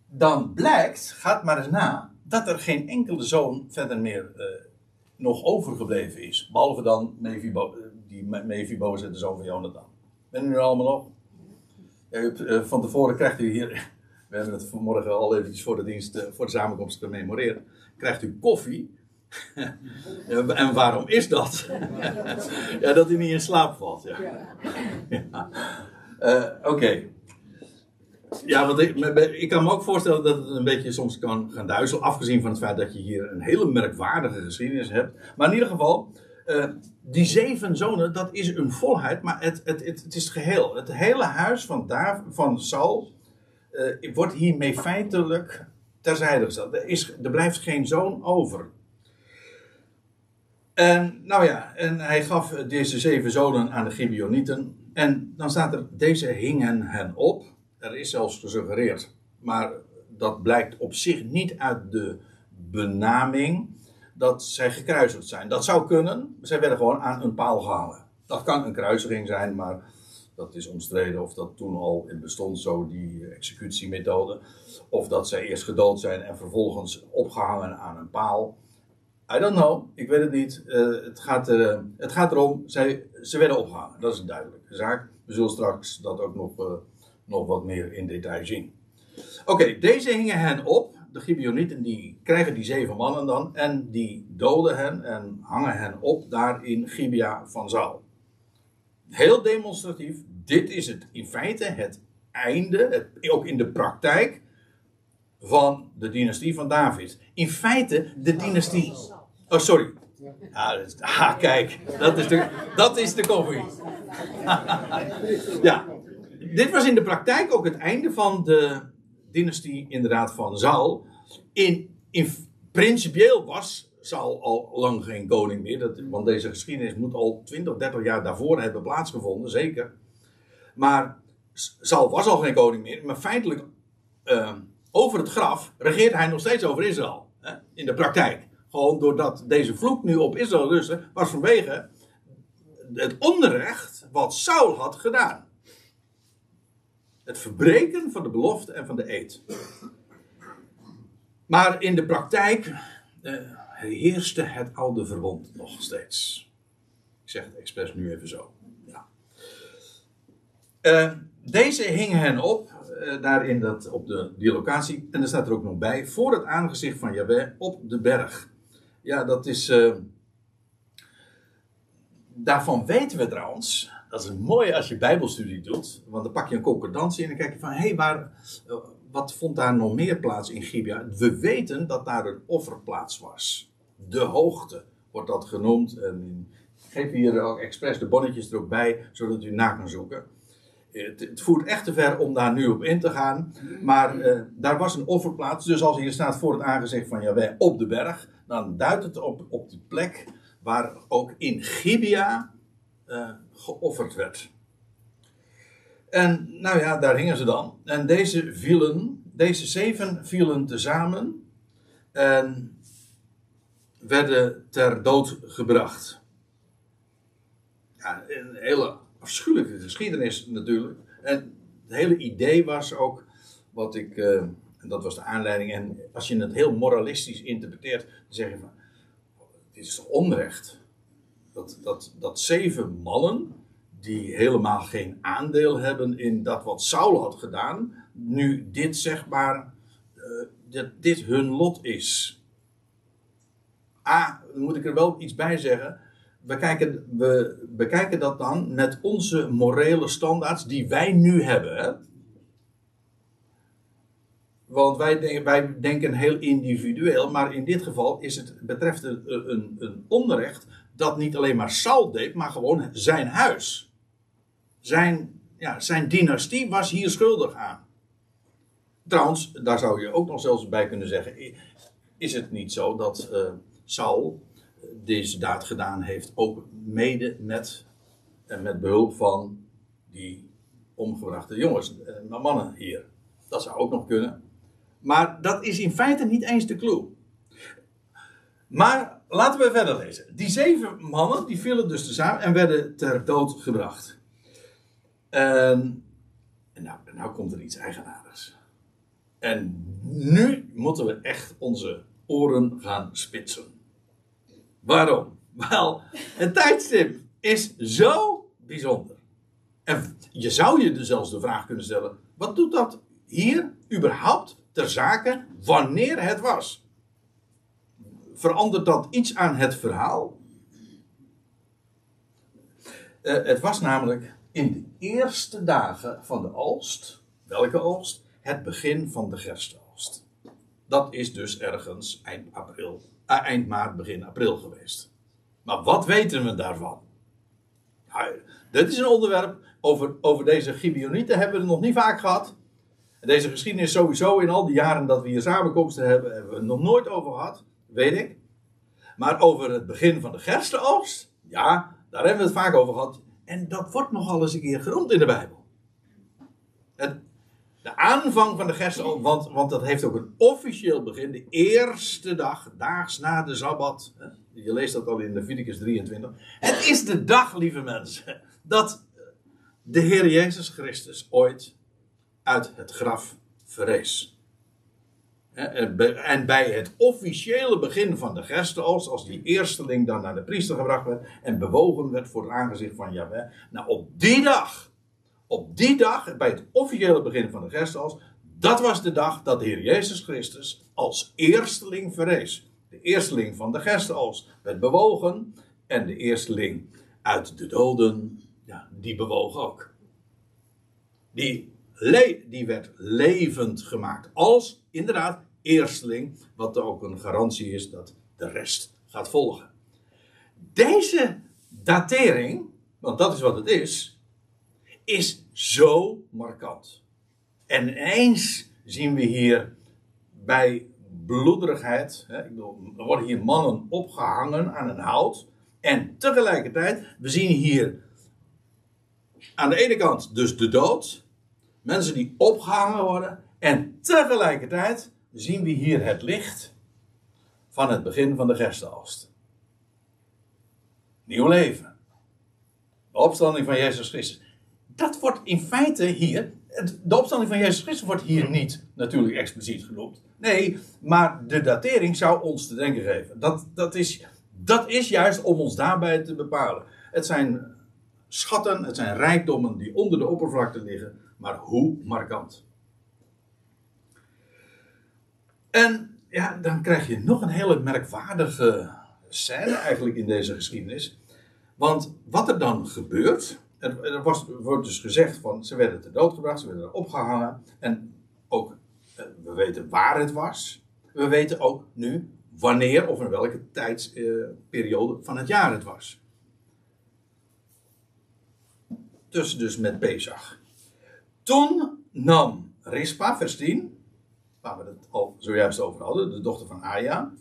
dan blijkt, gaat maar eens na, dat er geen enkele zoon verder meer uh, nog overgebleven is. Behalve dan Mefibo, die Mephibozet, de zoon van Jonathan. Ben u er allemaal? Uh, van tevoren krijgt u hier, (laughs) we hebben het vanmorgen al eventjes voor de dienst, uh, voor de samenkomst gememoreerd, krijgt u koffie (laughs) en waarom is dat? (laughs) ja, dat hij niet in slaap valt. Ja. ja. (laughs) Eh, Oké. Ja, want ik, ik, kan me ook voorstellen dat het een beetje soms kan gaan duizelen. Afgezien van het feit dat je hier een hele merkwaardige geschiedenis hebt. Maar in ieder geval, uh, die zeven zonen, dat is een volheid. Maar het, het, het, het is het geheel. Het hele huis van, Dav, van Saul uh, wordt hiermee feitelijk terzijde gesteld. Er, is, er blijft geen zoon over. En nou ja, en hij gaf deze zeven zonen aan de Gibeonieten. En dan staat er, deze hingen hen op. Er is zelfs gesuggereerd, maar dat blijkt op zich niet uit de benaming, dat zij gekruisigd zijn. Dat zou kunnen, zij werden gewoon aan een paal gehangen. Dat kan een kruisiging zijn, maar dat is omstreden of dat toen al in bestond, zo die executiemethode. Of dat zij eerst gedood zijn en vervolgens opgehangen aan een paal. I don't know, ik weet het niet. Uh, het, gaat, uh, het gaat erom, zij, ze werden opgehangen. Dat is een duidelijke zaak. We zullen straks dat ook nog, uh, nog wat meer in detail zien. Oké, deze hingen hen op. De Gibeonieten die krijgen die zeven mannen dan. En die doden hen en hangen hen op daar in Gibea van Zaal. Heel demonstratief. Dit is het in feite het einde, het, ook in de praktijk, van de dynastie van David. In feite de dynastie. Oh, sorry. Ah, kijk, dat is de, dat is de koffie. (laughs) ja, dit was in de praktijk ook het einde van de dynastie inderdaad van Saul. In, in principieel was Saul al lang geen koning meer. Dat, want deze geschiedenis moet al 20, 30 jaar daarvoor hebben plaatsgevonden, zeker. Maar Saul was al geen koning meer. Maar feitelijk, uh, over het graf, regeert hij nog steeds over Israël. Hè, in de praktijk. Gewoon doordat deze vloek nu op Israël rustte, was vanwege het onrecht wat Saul had gedaan. Het verbreken van de belofte en van de eed. Maar in de praktijk uh, heerste het oude verbond nog steeds. Ik zeg het expres nu even zo. Ja. Uh, deze hingen hen op, uh, daar in dat, op de, die locatie. En er staat er ook nog bij, voor het aangezicht van Jahweh op de berg. Ja, dat is. Uh, daarvan weten we trouwens. Dat is mooi als je Bijbelstudie doet. Want dan pak je een concordantie en dan kijk je van: hé, hey. Uh, wat vond daar nog meer plaats in Gibea? We weten dat daar een offerplaats was. De hoogte wordt dat genoemd. En ik geef hier ook expres de bonnetjes er ook bij, zodat u na kan zoeken. Het, voert echt te ver om daar nu op in te gaan. Maar uh, daar was een offerplaats. Dus als hier staat voor het aangezicht van Jaweh op de berg dan duidt het op, op de plek waar ook in Gibea uh, geofferd werd. En nou ja, daar hingen ze dan. En deze vielen, deze zeven vielen tezamen en werden ter dood gebracht. Ja, een hele afschuwelijke geschiedenis natuurlijk. En het hele idee was ook, wat ik, uh, en dat was de aanleiding. En als je het heel moralistisch interpreteert, dan zeg je van: dit is onrecht? Dat, dat, dat zeven mannen, die helemaal geen aandeel hebben in dat wat Saul had gedaan, nu dit zeg maar, uh, dat dit hun lot is. A, moet ik er wel iets bij zeggen. We kijken, we bekijken dat dan met onze morele standaards die wij nu hebben. Want wij, denken, wij denken heel individueel, maar in dit geval is het, betreft het een, een onrecht dat niet alleen maar Saul deed, maar gewoon zijn huis. Zijn, ja, zijn dynastie was hier schuldig aan. Trouwens, daar zou je ook nog zelfs bij kunnen zeggen: is het niet zo dat uh, Saul deze daad gedaan heeft, ook mede met, en met behulp van die omgebrachte jongens, uh, mannen hier? Dat zou ook nog kunnen. Maar dat is in feite niet eens de clue. Maar laten we verder lezen. Die zeven mannen die vielen dus tezamen en werden ter dood gebracht. En, en nou, nou komt er iets eigenaardigs. En nu moeten we echt onze oren gaan spitsen. Waarom? Wel, het tijdstip is zo bijzonder. En je zou je dus zelfs de vraag kunnen stellen: wat doet dat hier überhaupt ter zake wanneer het was. verandert dat iets aan het verhaal? Uh, het was namelijk in de eerste dagen van de oogst. Welke oogst? Het begin van de gerstoogst. Dat is dus ergens eind april, eind maart, begin april geweest. Maar wat weten we daarvan? Nou, dit is een onderwerp, over, over deze Gibeonieten hebben we het nog niet vaak gehad. Deze geschiedenis sowieso in al die jaren dat we hier samenkomsten hebben, hebben we het nog nooit over gehad, weet ik. Maar over het begin van de gerstenoogst, ja, daar hebben we het vaak over gehad. En dat wordt nogal eens een keer genoemd in de Bijbel. Het, de aanvang van de gerstenoogst, want, want dat heeft ook een officieel begin, de eerste dag, daags na de Sabbat. Je leest dat al in Leviticus 23. Het is de dag, lieve mensen, dat de Heer Jezus Christus ooit uit het graf verrees. En bij het officiële begin van de gerstenoogst, als die eersteling dan naar de priester gebracht werd en bewogen werd voor het aangezicht van Yahweh. Nou, op die dag, op die dag, bij het officiële begin van de gerstenoogst, dat was de dag dat de Heer Jezus Christus als eersteling verrees. De eersteling van de gerstenoogst werd bewogen en de eersteling uit de doden, ja, die bewoog ook. Die die werd levend gemaakt. Als inderdaad eersteling, wat ook een garantie is dat de rest gaat volgen. Deze datering, want dat is wat het is, is zo markant. En ineens zien we hier bij bloederigheid, hè, ik bedoel, er worden hier mannen opgehangen aan een hout. En tegelijkertijd, we zien hier aan de ene kant dus de dood, Mensen die opgehangen worden. En tegelijkertijd zien we hier het licht van het begin van de gerstenoogst. Nieuw leven. De opstanding van Jezus Christus. Dat wordt in feite hier. De opstanding van Jezus Christus wordt hier niet natuurlijk expliciet genoemd. Nee, maar de datering zou ons te denken geven. Dat, dat, is, dat is juist om ons daarbij te bepalen. Het zijn schatten, het zijn rijkdommen die onder de oppervlakte liggen maar hoe markant. En ja, dan krijg je nog een hele merkwaardige scène eigenlijk in deze geschiedenis. Want wat er dan gebeurt, er, was, wordt dus gezegd van ze werden te dood gebracht, ze werden opgehangen. En ook, eh, we weten waar het was. We weten ook nu wanneer of in welke tijdsperiode van het jaar het was. Dus, dus met Pesach. Toen nam Rispa, vers 10, waar we het al zojuist over hadden, de dochter van Aya,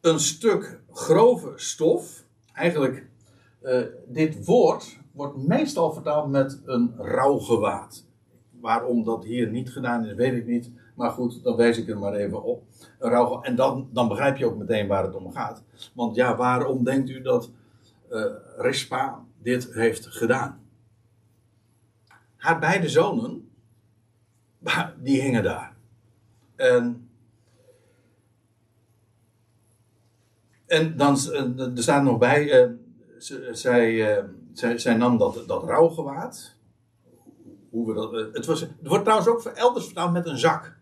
een stuk grove stof. Eigenlijk, uh, dit woord wordt meestal vertaald met een rouwgewaad. Waarom dat hier niet gedaan is, weet ik niet. Maar goed, dan wijs ik er maar even op. En dan, dan begrijp je ook meteen waar het om gaat. Want ja, waarom denkt u dat uh, Rispa dit heeft gedaan? haar beide zonen, die hingen daar. En, en dan, er staat nog bij, zij, uh, zij, zij nam dat, dat rouwgewaad. Hoe we dat, uh, het, was, het wordt trouwens ook elders vertaald met een zak.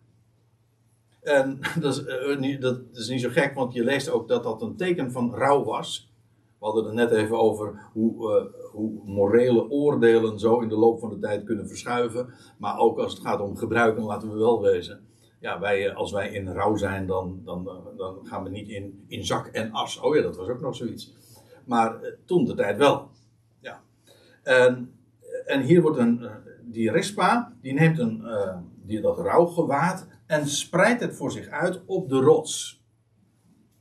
En (laughs) dat is, niet, dat is niet zo gek, want je leest ook dat dat een teken van rouw was. We hadden het net even over hoe, hoe morele oordelen zo in de loop van de tijd kunnen verschuiven. Maar ook als het gaat om gebruiken, laten we wel wezen. Ja, wij, eh, als wij in rouw zijn, dan, dan, dan gaan we niet in, in zak en as. Oh ja, dat was ook nog zoiets. Maar eh, toen de tijd wel. Ja. En, en hier wordt een, eh, die rispa, die neemt een, die, dat rouwgewaad en spreidt het voor zich uit op de rots.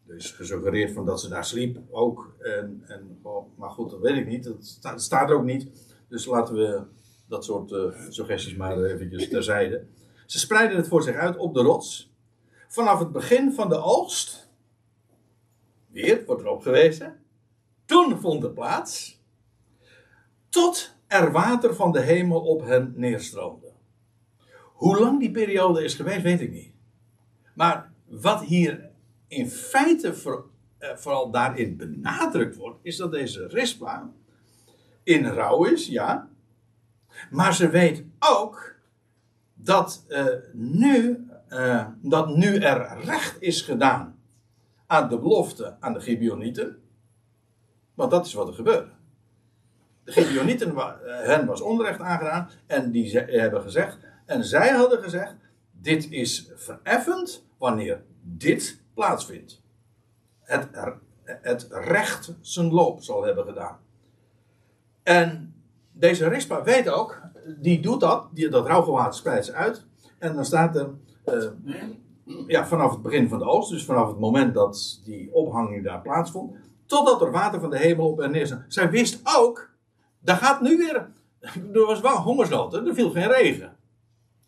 Dus gesuggereerd van dat ze daar sliep ook. En, en, oh, maar goed, dat weet ik niet. Dat staat, er ook niet. Dus laten we dat soort uh, suggesties maar eventjes terzijde. Ze spreiden het voor zich uit op de rots. Vanaf het begin van de oogst. Weer wordt erop gewezen. Toen vond plaats. Tot er water van de hemel op hen neerstroomde. Hoe lang die periode is geweest, weet ik niet. Maar wat hier in feite eh, vooral daarin benadrukt wordt, is dat deze Rispa in rouw is, ja. Maar ze weet ook dat, uh, nu, uh, dat nu er recht is gedaan aan de belofte aan de Gibeonieten. Want dat is wat er gebeurde. De Gibeonieten, wa- eh, hen was onrecht aangedaan. En die ze- hebben gezegd. En zij hadden gezegd: Dit is vereffend wanneer dit plaatsvindt. Het, het recht zijn loop zal hebben gedaan. En deze Rispa weet ook, die doet dat, die, dat rouwgewaad spreidt ze uit. En dan staat er, eh, ja, vanaf het begin van de oost, dus vanaf het moment dat die ophanging daar plaatsvond, totdat er water van de hemel op en neer staat. Zij wist ook, daar gaat nu weer, er was wel hongersnood, er viel geen regen.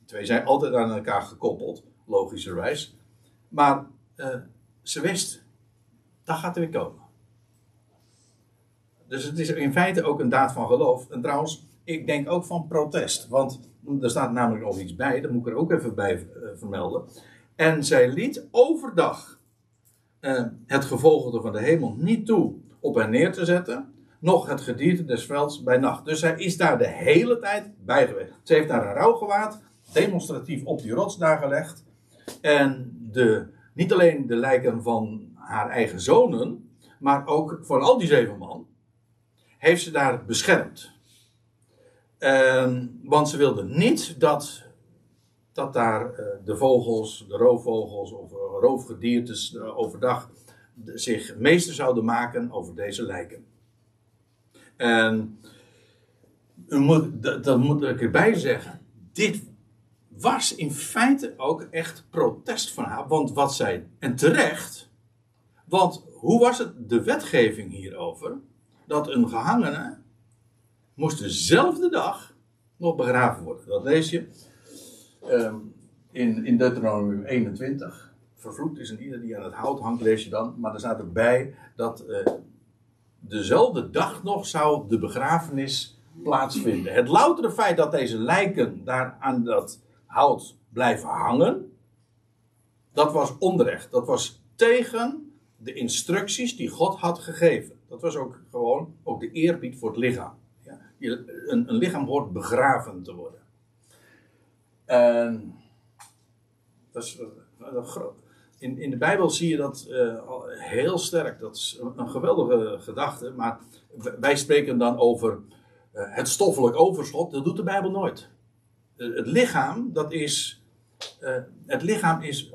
Twee zijn altijd aan elkaar gekoppeld, logischerwijs. Maar eh, ze wist, dat gaat er weer komen. Dus het is in feite ook een daad van geloof. En trouwens, ik denk ook van protest. Want er staat namelijk nog iets bij, dat moet ik er ook even bij eh, vermelden. En zij liet overdag eh, het gevogelte van de hemel niet toe op en neer te zetten, nog het gedierte des velds bij nacht. Dus zij is daar de hele tijd bij geweest. Ze heeft daar een rouwgewaad demonstratief op die rots daar gelegd. En de, niet alleen de lijken van haar eigen zonen, maar ook van al die zeven man, heeft ze daar beschermd. Ehm, want ze wilde niet dat, dat daar eh, de vogels, de roofvogels of eh, roofgediertes eh, overdag zich meester zouden maken over deze lijken. En u moet, dat, dat moet ik erbij zeggen. Dit was in feite ook echt protest van haar. Want wat zij, en terecht, want hoe was het de wetgeving hierover? Dat een gehangene moest dezelfde dag nog begraven worden. Dat lees je ehm, in, in Deuteronomium 21. Vervloekt is een ieder die aan het hout hangt, lees je dan. Maar er staat erbij dat eh, dezelfde dag nog zou de begrafenis plaatsvinden. Het loutere feit dat deze lijken daar aan dat hout blijven hangen, dat was onrecht. Dat was tegen de instructies die God had gegeven. Dat was ook gewoon ook de eerbied voor het lichaam. Ja, een, een lichaam hoort begraven te worden. En dat is eh. In, in de Bijbel zie je dat eh, heel sterk. Dat is een, geweldige gedachte. Maar wij spreken dan over eh, het stoffelijk overschot. Dat doet de Bijbel nooit. Het lichaam, dat is. het lichaam is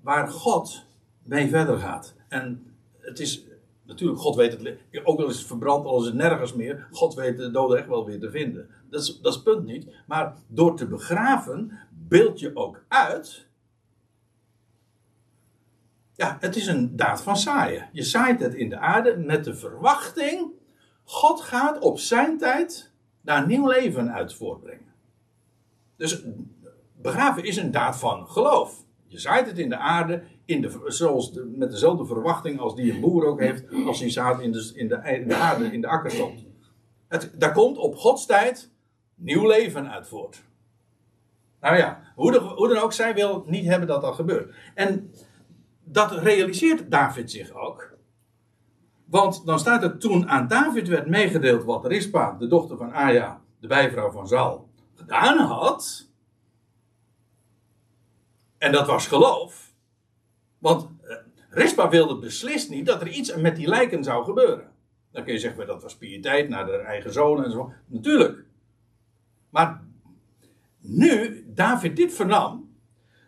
waar God mee verder gaat. En het is. Natuurlijk, God weet het. Ook al is het verbrand, al is het nergens meer. God weet de doden echt wel weer te vinden. Dat is, dat punt niet. Maar door te begraven, beeld je ook uit. Ja, het is een daad van zaaien. Je zaait het in de aarde met de verwachting. God gaat op zijn tijd daar nieuw leven uit voortbrengen. Dus begraven is een daad van geloof. Je zaait het in de aarde in de, zoals met dezelfde verwachting als die een boer ook heeft als hij zaad in de, in de, aarde, in de akker stopt. Het, daar komt op Gods tijd nieuw leven uit voort. Nou ja, hoe, de- hoe dan ook, zij wil niet hebben dat dat gebeurt. En dat realiseert David zich ook. Want dan staat er toen aan David werd meegedeeld wat Rispa, de dochter van Aja, de bijvrouw van Zal, gedaan had. En dat was geloof. Want eh, Rispa wilde beslist niet dat er iets met die lijken zou gebeuren. Dan kun je zeggen, dat was piëteit naar de eigen zoon en zo. Natuurlijk. Maar nu David dit vernam,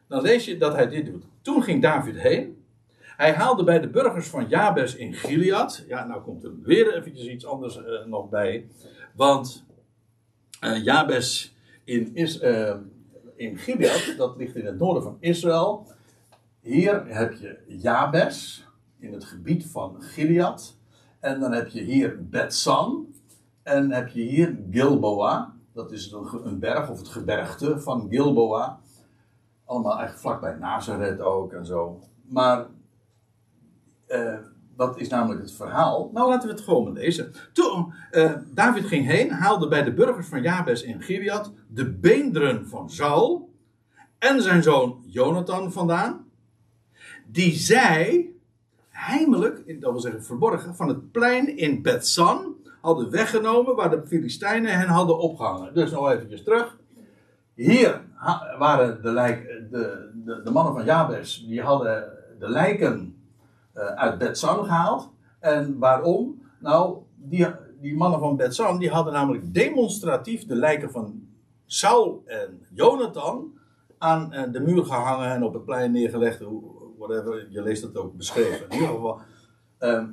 dan lees je dat hij dit doet. Toen ging David heen. Hij haalde bij de burgers van Jabes in Gilead. Ja, nou komt er weer eventjes iets anders eh, nog bij. Want eh, Jabes in, Is, eh, in Gilead, dat ligt in het noorden van Israël. Hier heb je Jabes in het gebied van Gilead. En dan heb je hier Betsan. En heb je hier Gilboa. Dat is een, berg of het gebergte van Gilboa. Allemaal eigenlijk vlakbij Nazareth ook en zo. Maar eh, dat is namelijk het verhaal. Nou, laten we het gewoon maar lezen. Toen eh, David ging heen, haalde bij de burgers van Jabes in Gilead de beenderen van Saul en zijn zoon Jonathan vandaan. Die zij heimelijk, dat wil zeggen verborgen, van het plein in Betsan hadden weggenomen waar de Filistijnen hen hadden opgehangen. Dus nog eventjes terug. Hier waren de, lijk, de, de, de mannen van Jabes, die hadden de lijken uit Betsan gehaald. En waarom? Nou, die, die mannen van Betsan die hadden namelijk demonstratief de lijken van Saul en Jonathan aan de muur gehangen en op het plein neergelegd. Whatever, je leest het ook beschreven. In ieder geval. Ehm,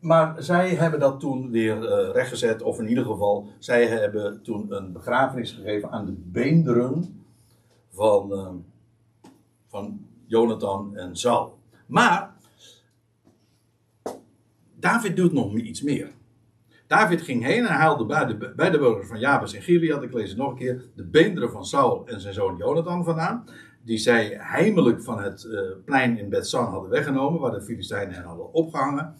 maar zij hebben dat toen weer uh, rechtgezet, of in ieder geval, zij hebben toen een begrafenis gegeven aan de beenderen van, uh, van Jonathan en Saul. Maar David doet nog iets meer. David ging heen en haalde bij de, bij de burgers van Jabes en Gilead, ik lees het nog een keer, de beenderen van Saul en zijn zoon Jonathan vandaan. Die zij heimelijk van het uh, plein in Bethsan hadden weggenomen, waar de Filistijnen hen hadden opgehangen.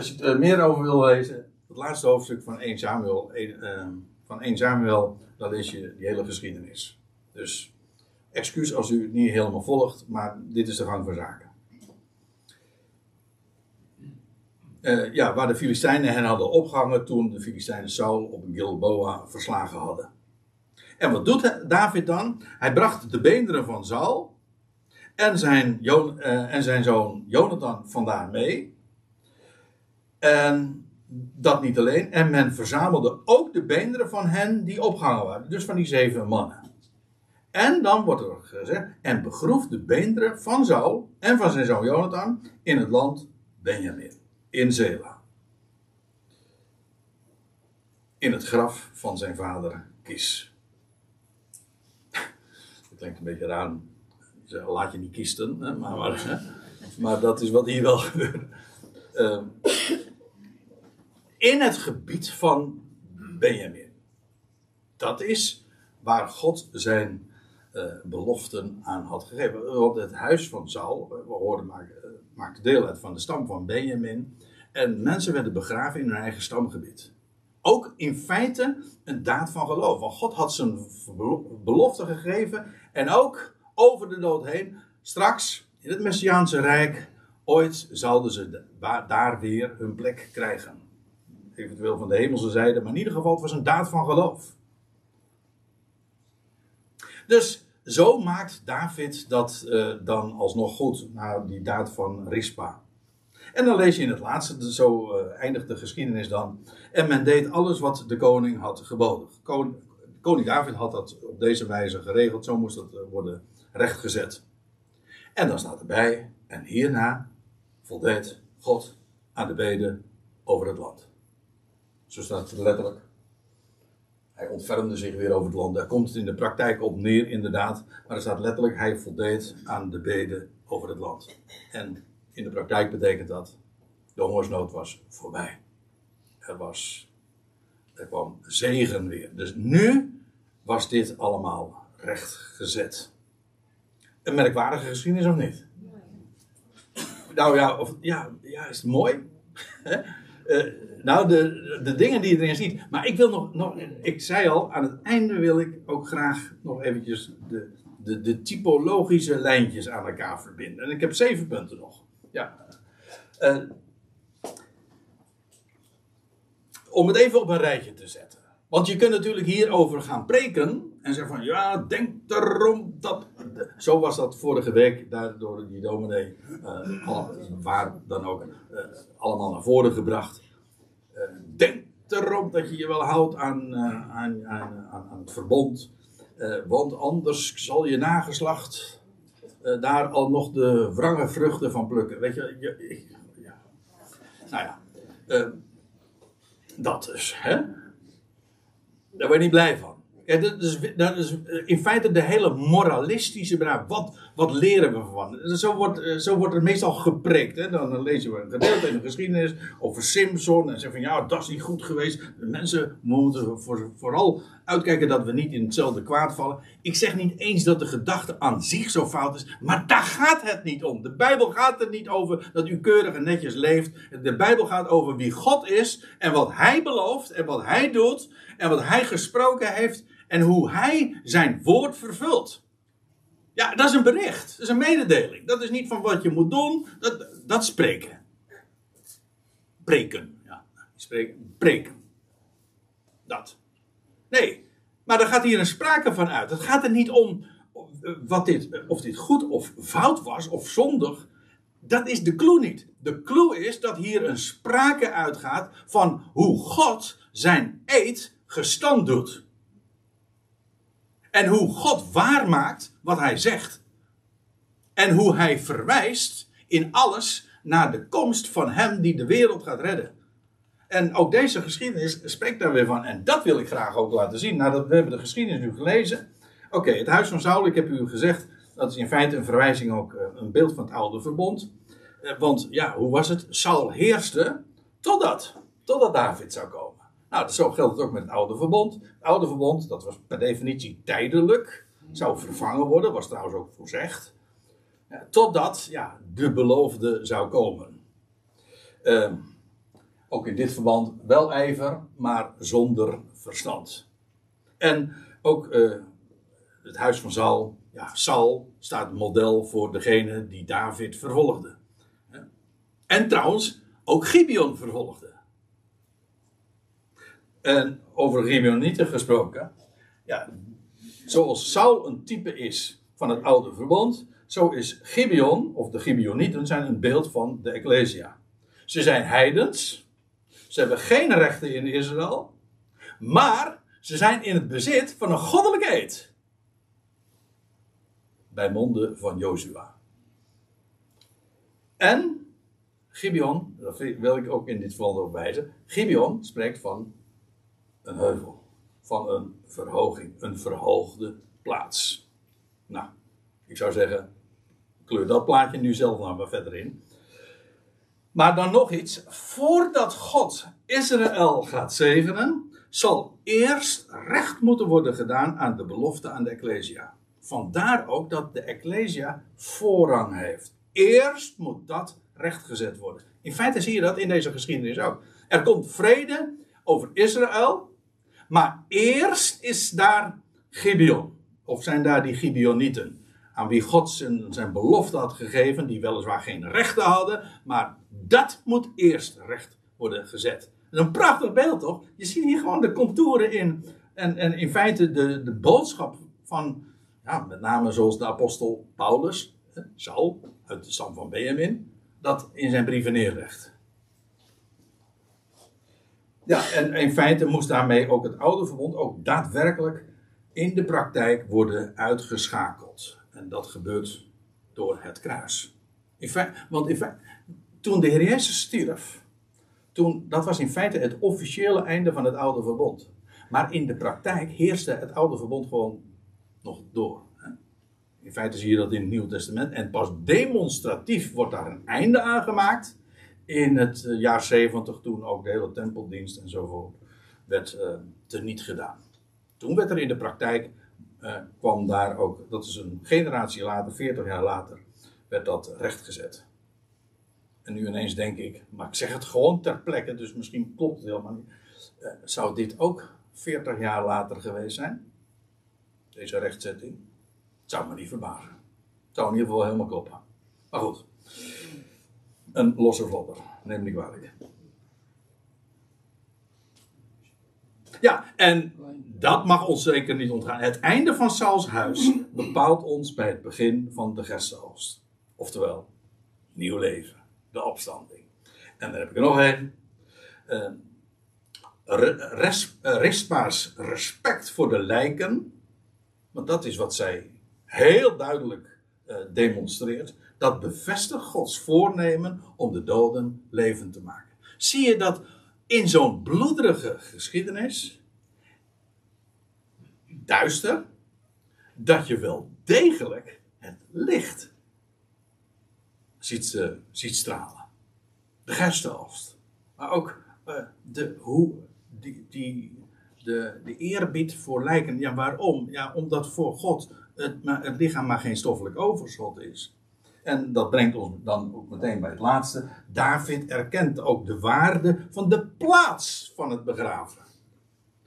Als je er meer over wil lezen, het laatste hoofdstuk van 1 Samuel, 1, uh, van 1 Samuel, dan lees je die hele geschiedenis. Dus excuus als u het niet helemaal volgt, maar dit is de gang van zaken. Uh, ja, waar de Filistijnen hen hadden opgehangen toen de Filistijnen Saul op Gilboa verslagen hadden. En wat doet David dan? Hij bracht de beenderen van Saul en zijn, uh, en zijn zoon Jonathan vandaar mee. En dat niet alleen. En men verzamelde ook de beenderen van hen die opgehangen waren. Dus van die zeven mannen. En dan wordt er gezegd. En begroef de beenderen van Saul en van zijn zoon Jonathan in het land Benjamin. In Zela. In het graf van zijn vader Kis. (laughs) Dat klinkt een beetje raar. Laat je niet kisten. Maar, maar, maar dat is wat hier wel gebeurt. Uh, in het gebied van Benjamin. Dat is waar God zijn uh, beloften aan had gegeven. Want het huis van Saul, we hoorden, maakte, uh, maakte deel uit van de stam van Benjamin. En mensen werden begraven in hun eigen stamgebied. Ook in feite een daad van geloof. Want God had zijn belofte gegeven. En ook over de dood heen. Straks in het Messiaanse Rijk. Ooit zouden ze daar weer hun plek krijgen eventueel van de hemelse zijde, maar in ieder geval, het was een daad van geloof. Dus zo maakt David dat uh, dan alsnog goed, na die daad van Rispa. En dan lees je in het laatste, zo uh, eindigt de geschiedenis dan. En men deed alles wat de koning had geboden. Koning, David had dat op deze wijze geregeld, zo moest dat uh, worden rechtgezet. En dan staat erbij, en hierna voldeed God aan de beden over het land. Zo staat het letterlijk. Hij ontfermde zich weer over het land. Daar komt het in de praktijk op neer, inderdaad. Maar er staat letterlijk: hij voldeed aan de beden over het land. En in de praktijk betekent dat: de hongersnood was voorbij. Er, was, er kwam zegen weer. Dus nu was dit allemaal rechtgezet. Een merkwaardige geschiedenis of niet? Nou ja, of, ja, ja is het mooi? (laughs) uh, nou, de, de dingen die je erin ziet. Maar ik wil nog, nog, ik zei al, aan het einde wil ik ook graag nog eventjes de, de, de typologische lijntjes aan elkaar verbinden. En ik heb zeven punten nog. Ja. Uh, om het even op een rijtje te zetten. Want je kunt natuurlijk hierover gaan preken en zeggen van ja, denk erom dat. Zo was dat vorige week daar door die dominee, uh, waar dan ook, uh, allemaal naar voren gebracht. Denk erom dat je je wel houdt aan, aan, aan, aan, het verbond, want anders zal je nageslacht daar al nog de wrange vruchten van plukken. Weet je, je ja. nou ja, dat dus, hè. Daar word je niet blij van. Dat, is, dat is in feite de hele moralistische benadering. Wat, wat leren we van? Zo wordt, eh, zo wordt er meestal gepreekt. Hè? Dan lezen we een gedeelte in de geschiedenis over Simpson. En zeggen van ja, dat is niet goed geweest. De mensen moeten voor, vooral uitkijken dat we niet in hetzelfde kwaad vallen. Ik zeg niet eens dat de gedachte aan zich zo fout is. Maar daar gaat het niet om. De Bijbel gaat er niet over dat u keurig en netjes leeft. De Bijbel gaat over wie God is. En wat Hij belooft. En wat Hij doet. En wat Hij gesproken heeft. En hoe Hij zijn woord vervult. Ja, dat is een bericht. Dat is een mededeling. Dat is niet van wat je moet doen. Dat, dat spreken. Preken. Ja, spreken. Preken. Dat. Nee. Maar er gaat hier een sprake van uit. Het gaat er niet om wat dit, of dit goed of fout was of zondig. dat is de clue niet. De clue is dat hier een sprake uitgaat van hoe God zijn eed gestand doet. En hoe God waarmaakt wat hij zegt. En hoe hij verwijst in alles naar de komst van hem die de wereld gaat redden. En ook deze geschiedenis spreekt daar weer van. En dat wil ik graag ook laten zien. Nadat we hebben de geschiedenis nu gelezen. Oké, het huis van Saul, ik heb u gezegd, dat is in feite een verwijzing ook, eh, een beeld van het oude verbond. Eh, want ja, hoe was het? Saul heerste totdat, totdat David zou komen. Nou, zo geldt het ook met het oude verbond. Het oude verbond, dat was per definitie tijdelijk. Zou vervangen worden, was trouwens ook voorzegd. Totdat ja, de beloofde zou komen. Uh, ook in dit verband wel ijver, maar zonder verstand. En ook uh, het huis van Saul. Ja, Saul staat model voor degene die David vervolgde. En trouwens, ook Gibeon vervolgde. En over Gibeonieten gesproken. Ja, zoals Saul een type is van het oude verbond, zo is Gibeon, of de Gibeonieten, zijn een beeld van de Ecclesia. Ze zijn heidens, ze hebben geen rechten in Israël, maar ze zijn in het bezit van een goddelijke eed. Bij monden van Jozua. En Gibeon, dat wil ik ook in dit geval ook wijzen. Gibeon spreekt van een heuvel, van een verhoging, een verhoogde plaats. Nou, ik zou zeggen, kleur dat plaatje nu zelf nog maar verder in. Maar dan nog iets. Voordat God Israël gaat zegenen, zal eerst recht moeten worden gedaan aan de belofte aan de Ecclesia. Vandaar ook dat de Ecclesia voorrang heeft. Eerst moet dat rechtgezet worden. In feite zie je dat in deze geschiedenis ook. Er komt vrede over Israël, maar eerst is daar Gibeon. Of zijn daar die Gibeonieten aan wie God zijn, zijn belofte had gegeven, die weliswaar geen rechten hadden, maar dat moet eerst recht worden gezet. een prachtig beeld toch? Je ziet hier gewoon de contouren in en, en in feite de, de boodschap van, ja, met name zoals de apostel Paulus, Saul, uit de stam van Benjamin, dat in zijn brieven neerlegt. Ja, en in feite moest daarmee ook het oude verbond ook daadwerkelijk in de praktijk worden uitgeschakeld. En dat gebeurt door het kruis. In feite, want in feite, toen de Heer Jezus stierf, toen, dat was in feite het officiële einde van het oude verbond. Maar in de praktijk heerste het oude verbond gewoon nog door. In feite zie je dat in het Nieuw Testament. En pas demonstratief wordt daar een einde aan gemaakt. In het eh, jaar 70, toen ook de hele tempeldienst enzovoort werd uh, teniet gedaan. Toen werd er in de praktijk uh, kwam daar ook, dat is een generatie later, 40 jaar later, werd dat rechtgezet. En nu ineens denk ik, maar ik zeg het gewoon ter plekke, dus misschien klopt het helemaal niet. Zou dit ook 40 jaar later geweest zijn? Deze rechtzetting? Het zou me niet verbazen. Het zou in ieder geval helemaal kloppen. Maar goed. Een losse vlodder, neem niet kwalijk. Ja, en dat mag ons zeker niet ontgaan. Het einde van Sauls huis bepaalt ons bij het begin van de gerstenoogst. Oftewel, nieuw leven, de opstanding. En dan heb ik er nog een. Uh, res, uh, respect voor de lijken. Want dat is wat zij heel duidelijk uh, demonstreert. Dat bevestigt Gods voornemen om de doden levend te maken. Zie je dat in zo'n bloederige geschiedenis, duister, dat je wel degelijk het licht ziet, uh, ziet stralen. De gerstenoogst. Maar ook uh, de, hoe, die, die, de, de eerbied voor lijken. Ja, waarom? Ja, omdat voor God het, het lichaam maar geen stoffelijk overschot is. En dat brengt ons dan ook meteen bij het laatste. David erkent ook de waarde van de plaats van het begraven.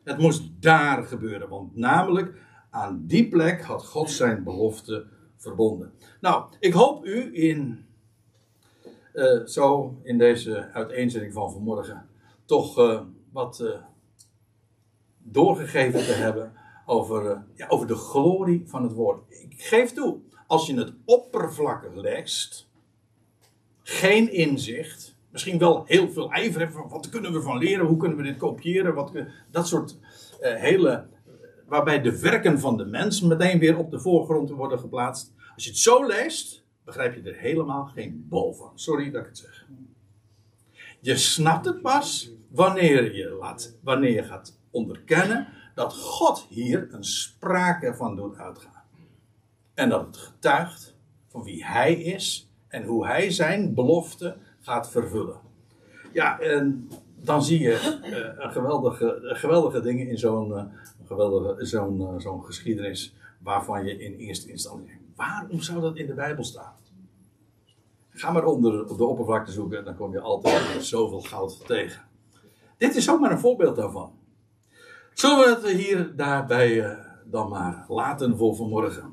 Het moest daar gebeuren, want namelijk aan die plek had God zijn belofte verbonden. Nou, ik hoop u in uh, zo in deze uiteenzetting van vanmorgen toch uh, wat uh, doorgegeven te hebben over, ja, over de glorie van het woord. Ik geef toe, als je het oppervlakkig leest, geen inzicht, misschien wel heel veel ijver hebben wat kunnen we van leren, hoe kunnen we dit kopiëren, wat, dat soort eh, hele, waarbij de werken van de mens meteen weer op de voorgrond worden geplaatst. Als je het zo leest, begrijp je er helemaal geen bal van. Sorry dat ik het zeg. Je snapt het pas wanneer je, laat, wanneer je gaat onderkennen dat God hier een sprake van doet uitgaan. En dat het getuigt van wie hij is en hoe hij zijn belofte gaat vervullen. Ja, en dan zie je eh, geweldige, geweldige dingen in zo'n eh, geweldige zo'n eh, zo'n geschiedenis waarvan je in eerste instantie denkt, waarom zou dat in de Bijbel staan? Ga maar onder op de oppervlakte zoeken, dan kom je altijd zoveel goud tegen. Dit is ook maar een voorbeeld daarvan. Zullen we hier daarbij dan maar laten voor vanmorgen?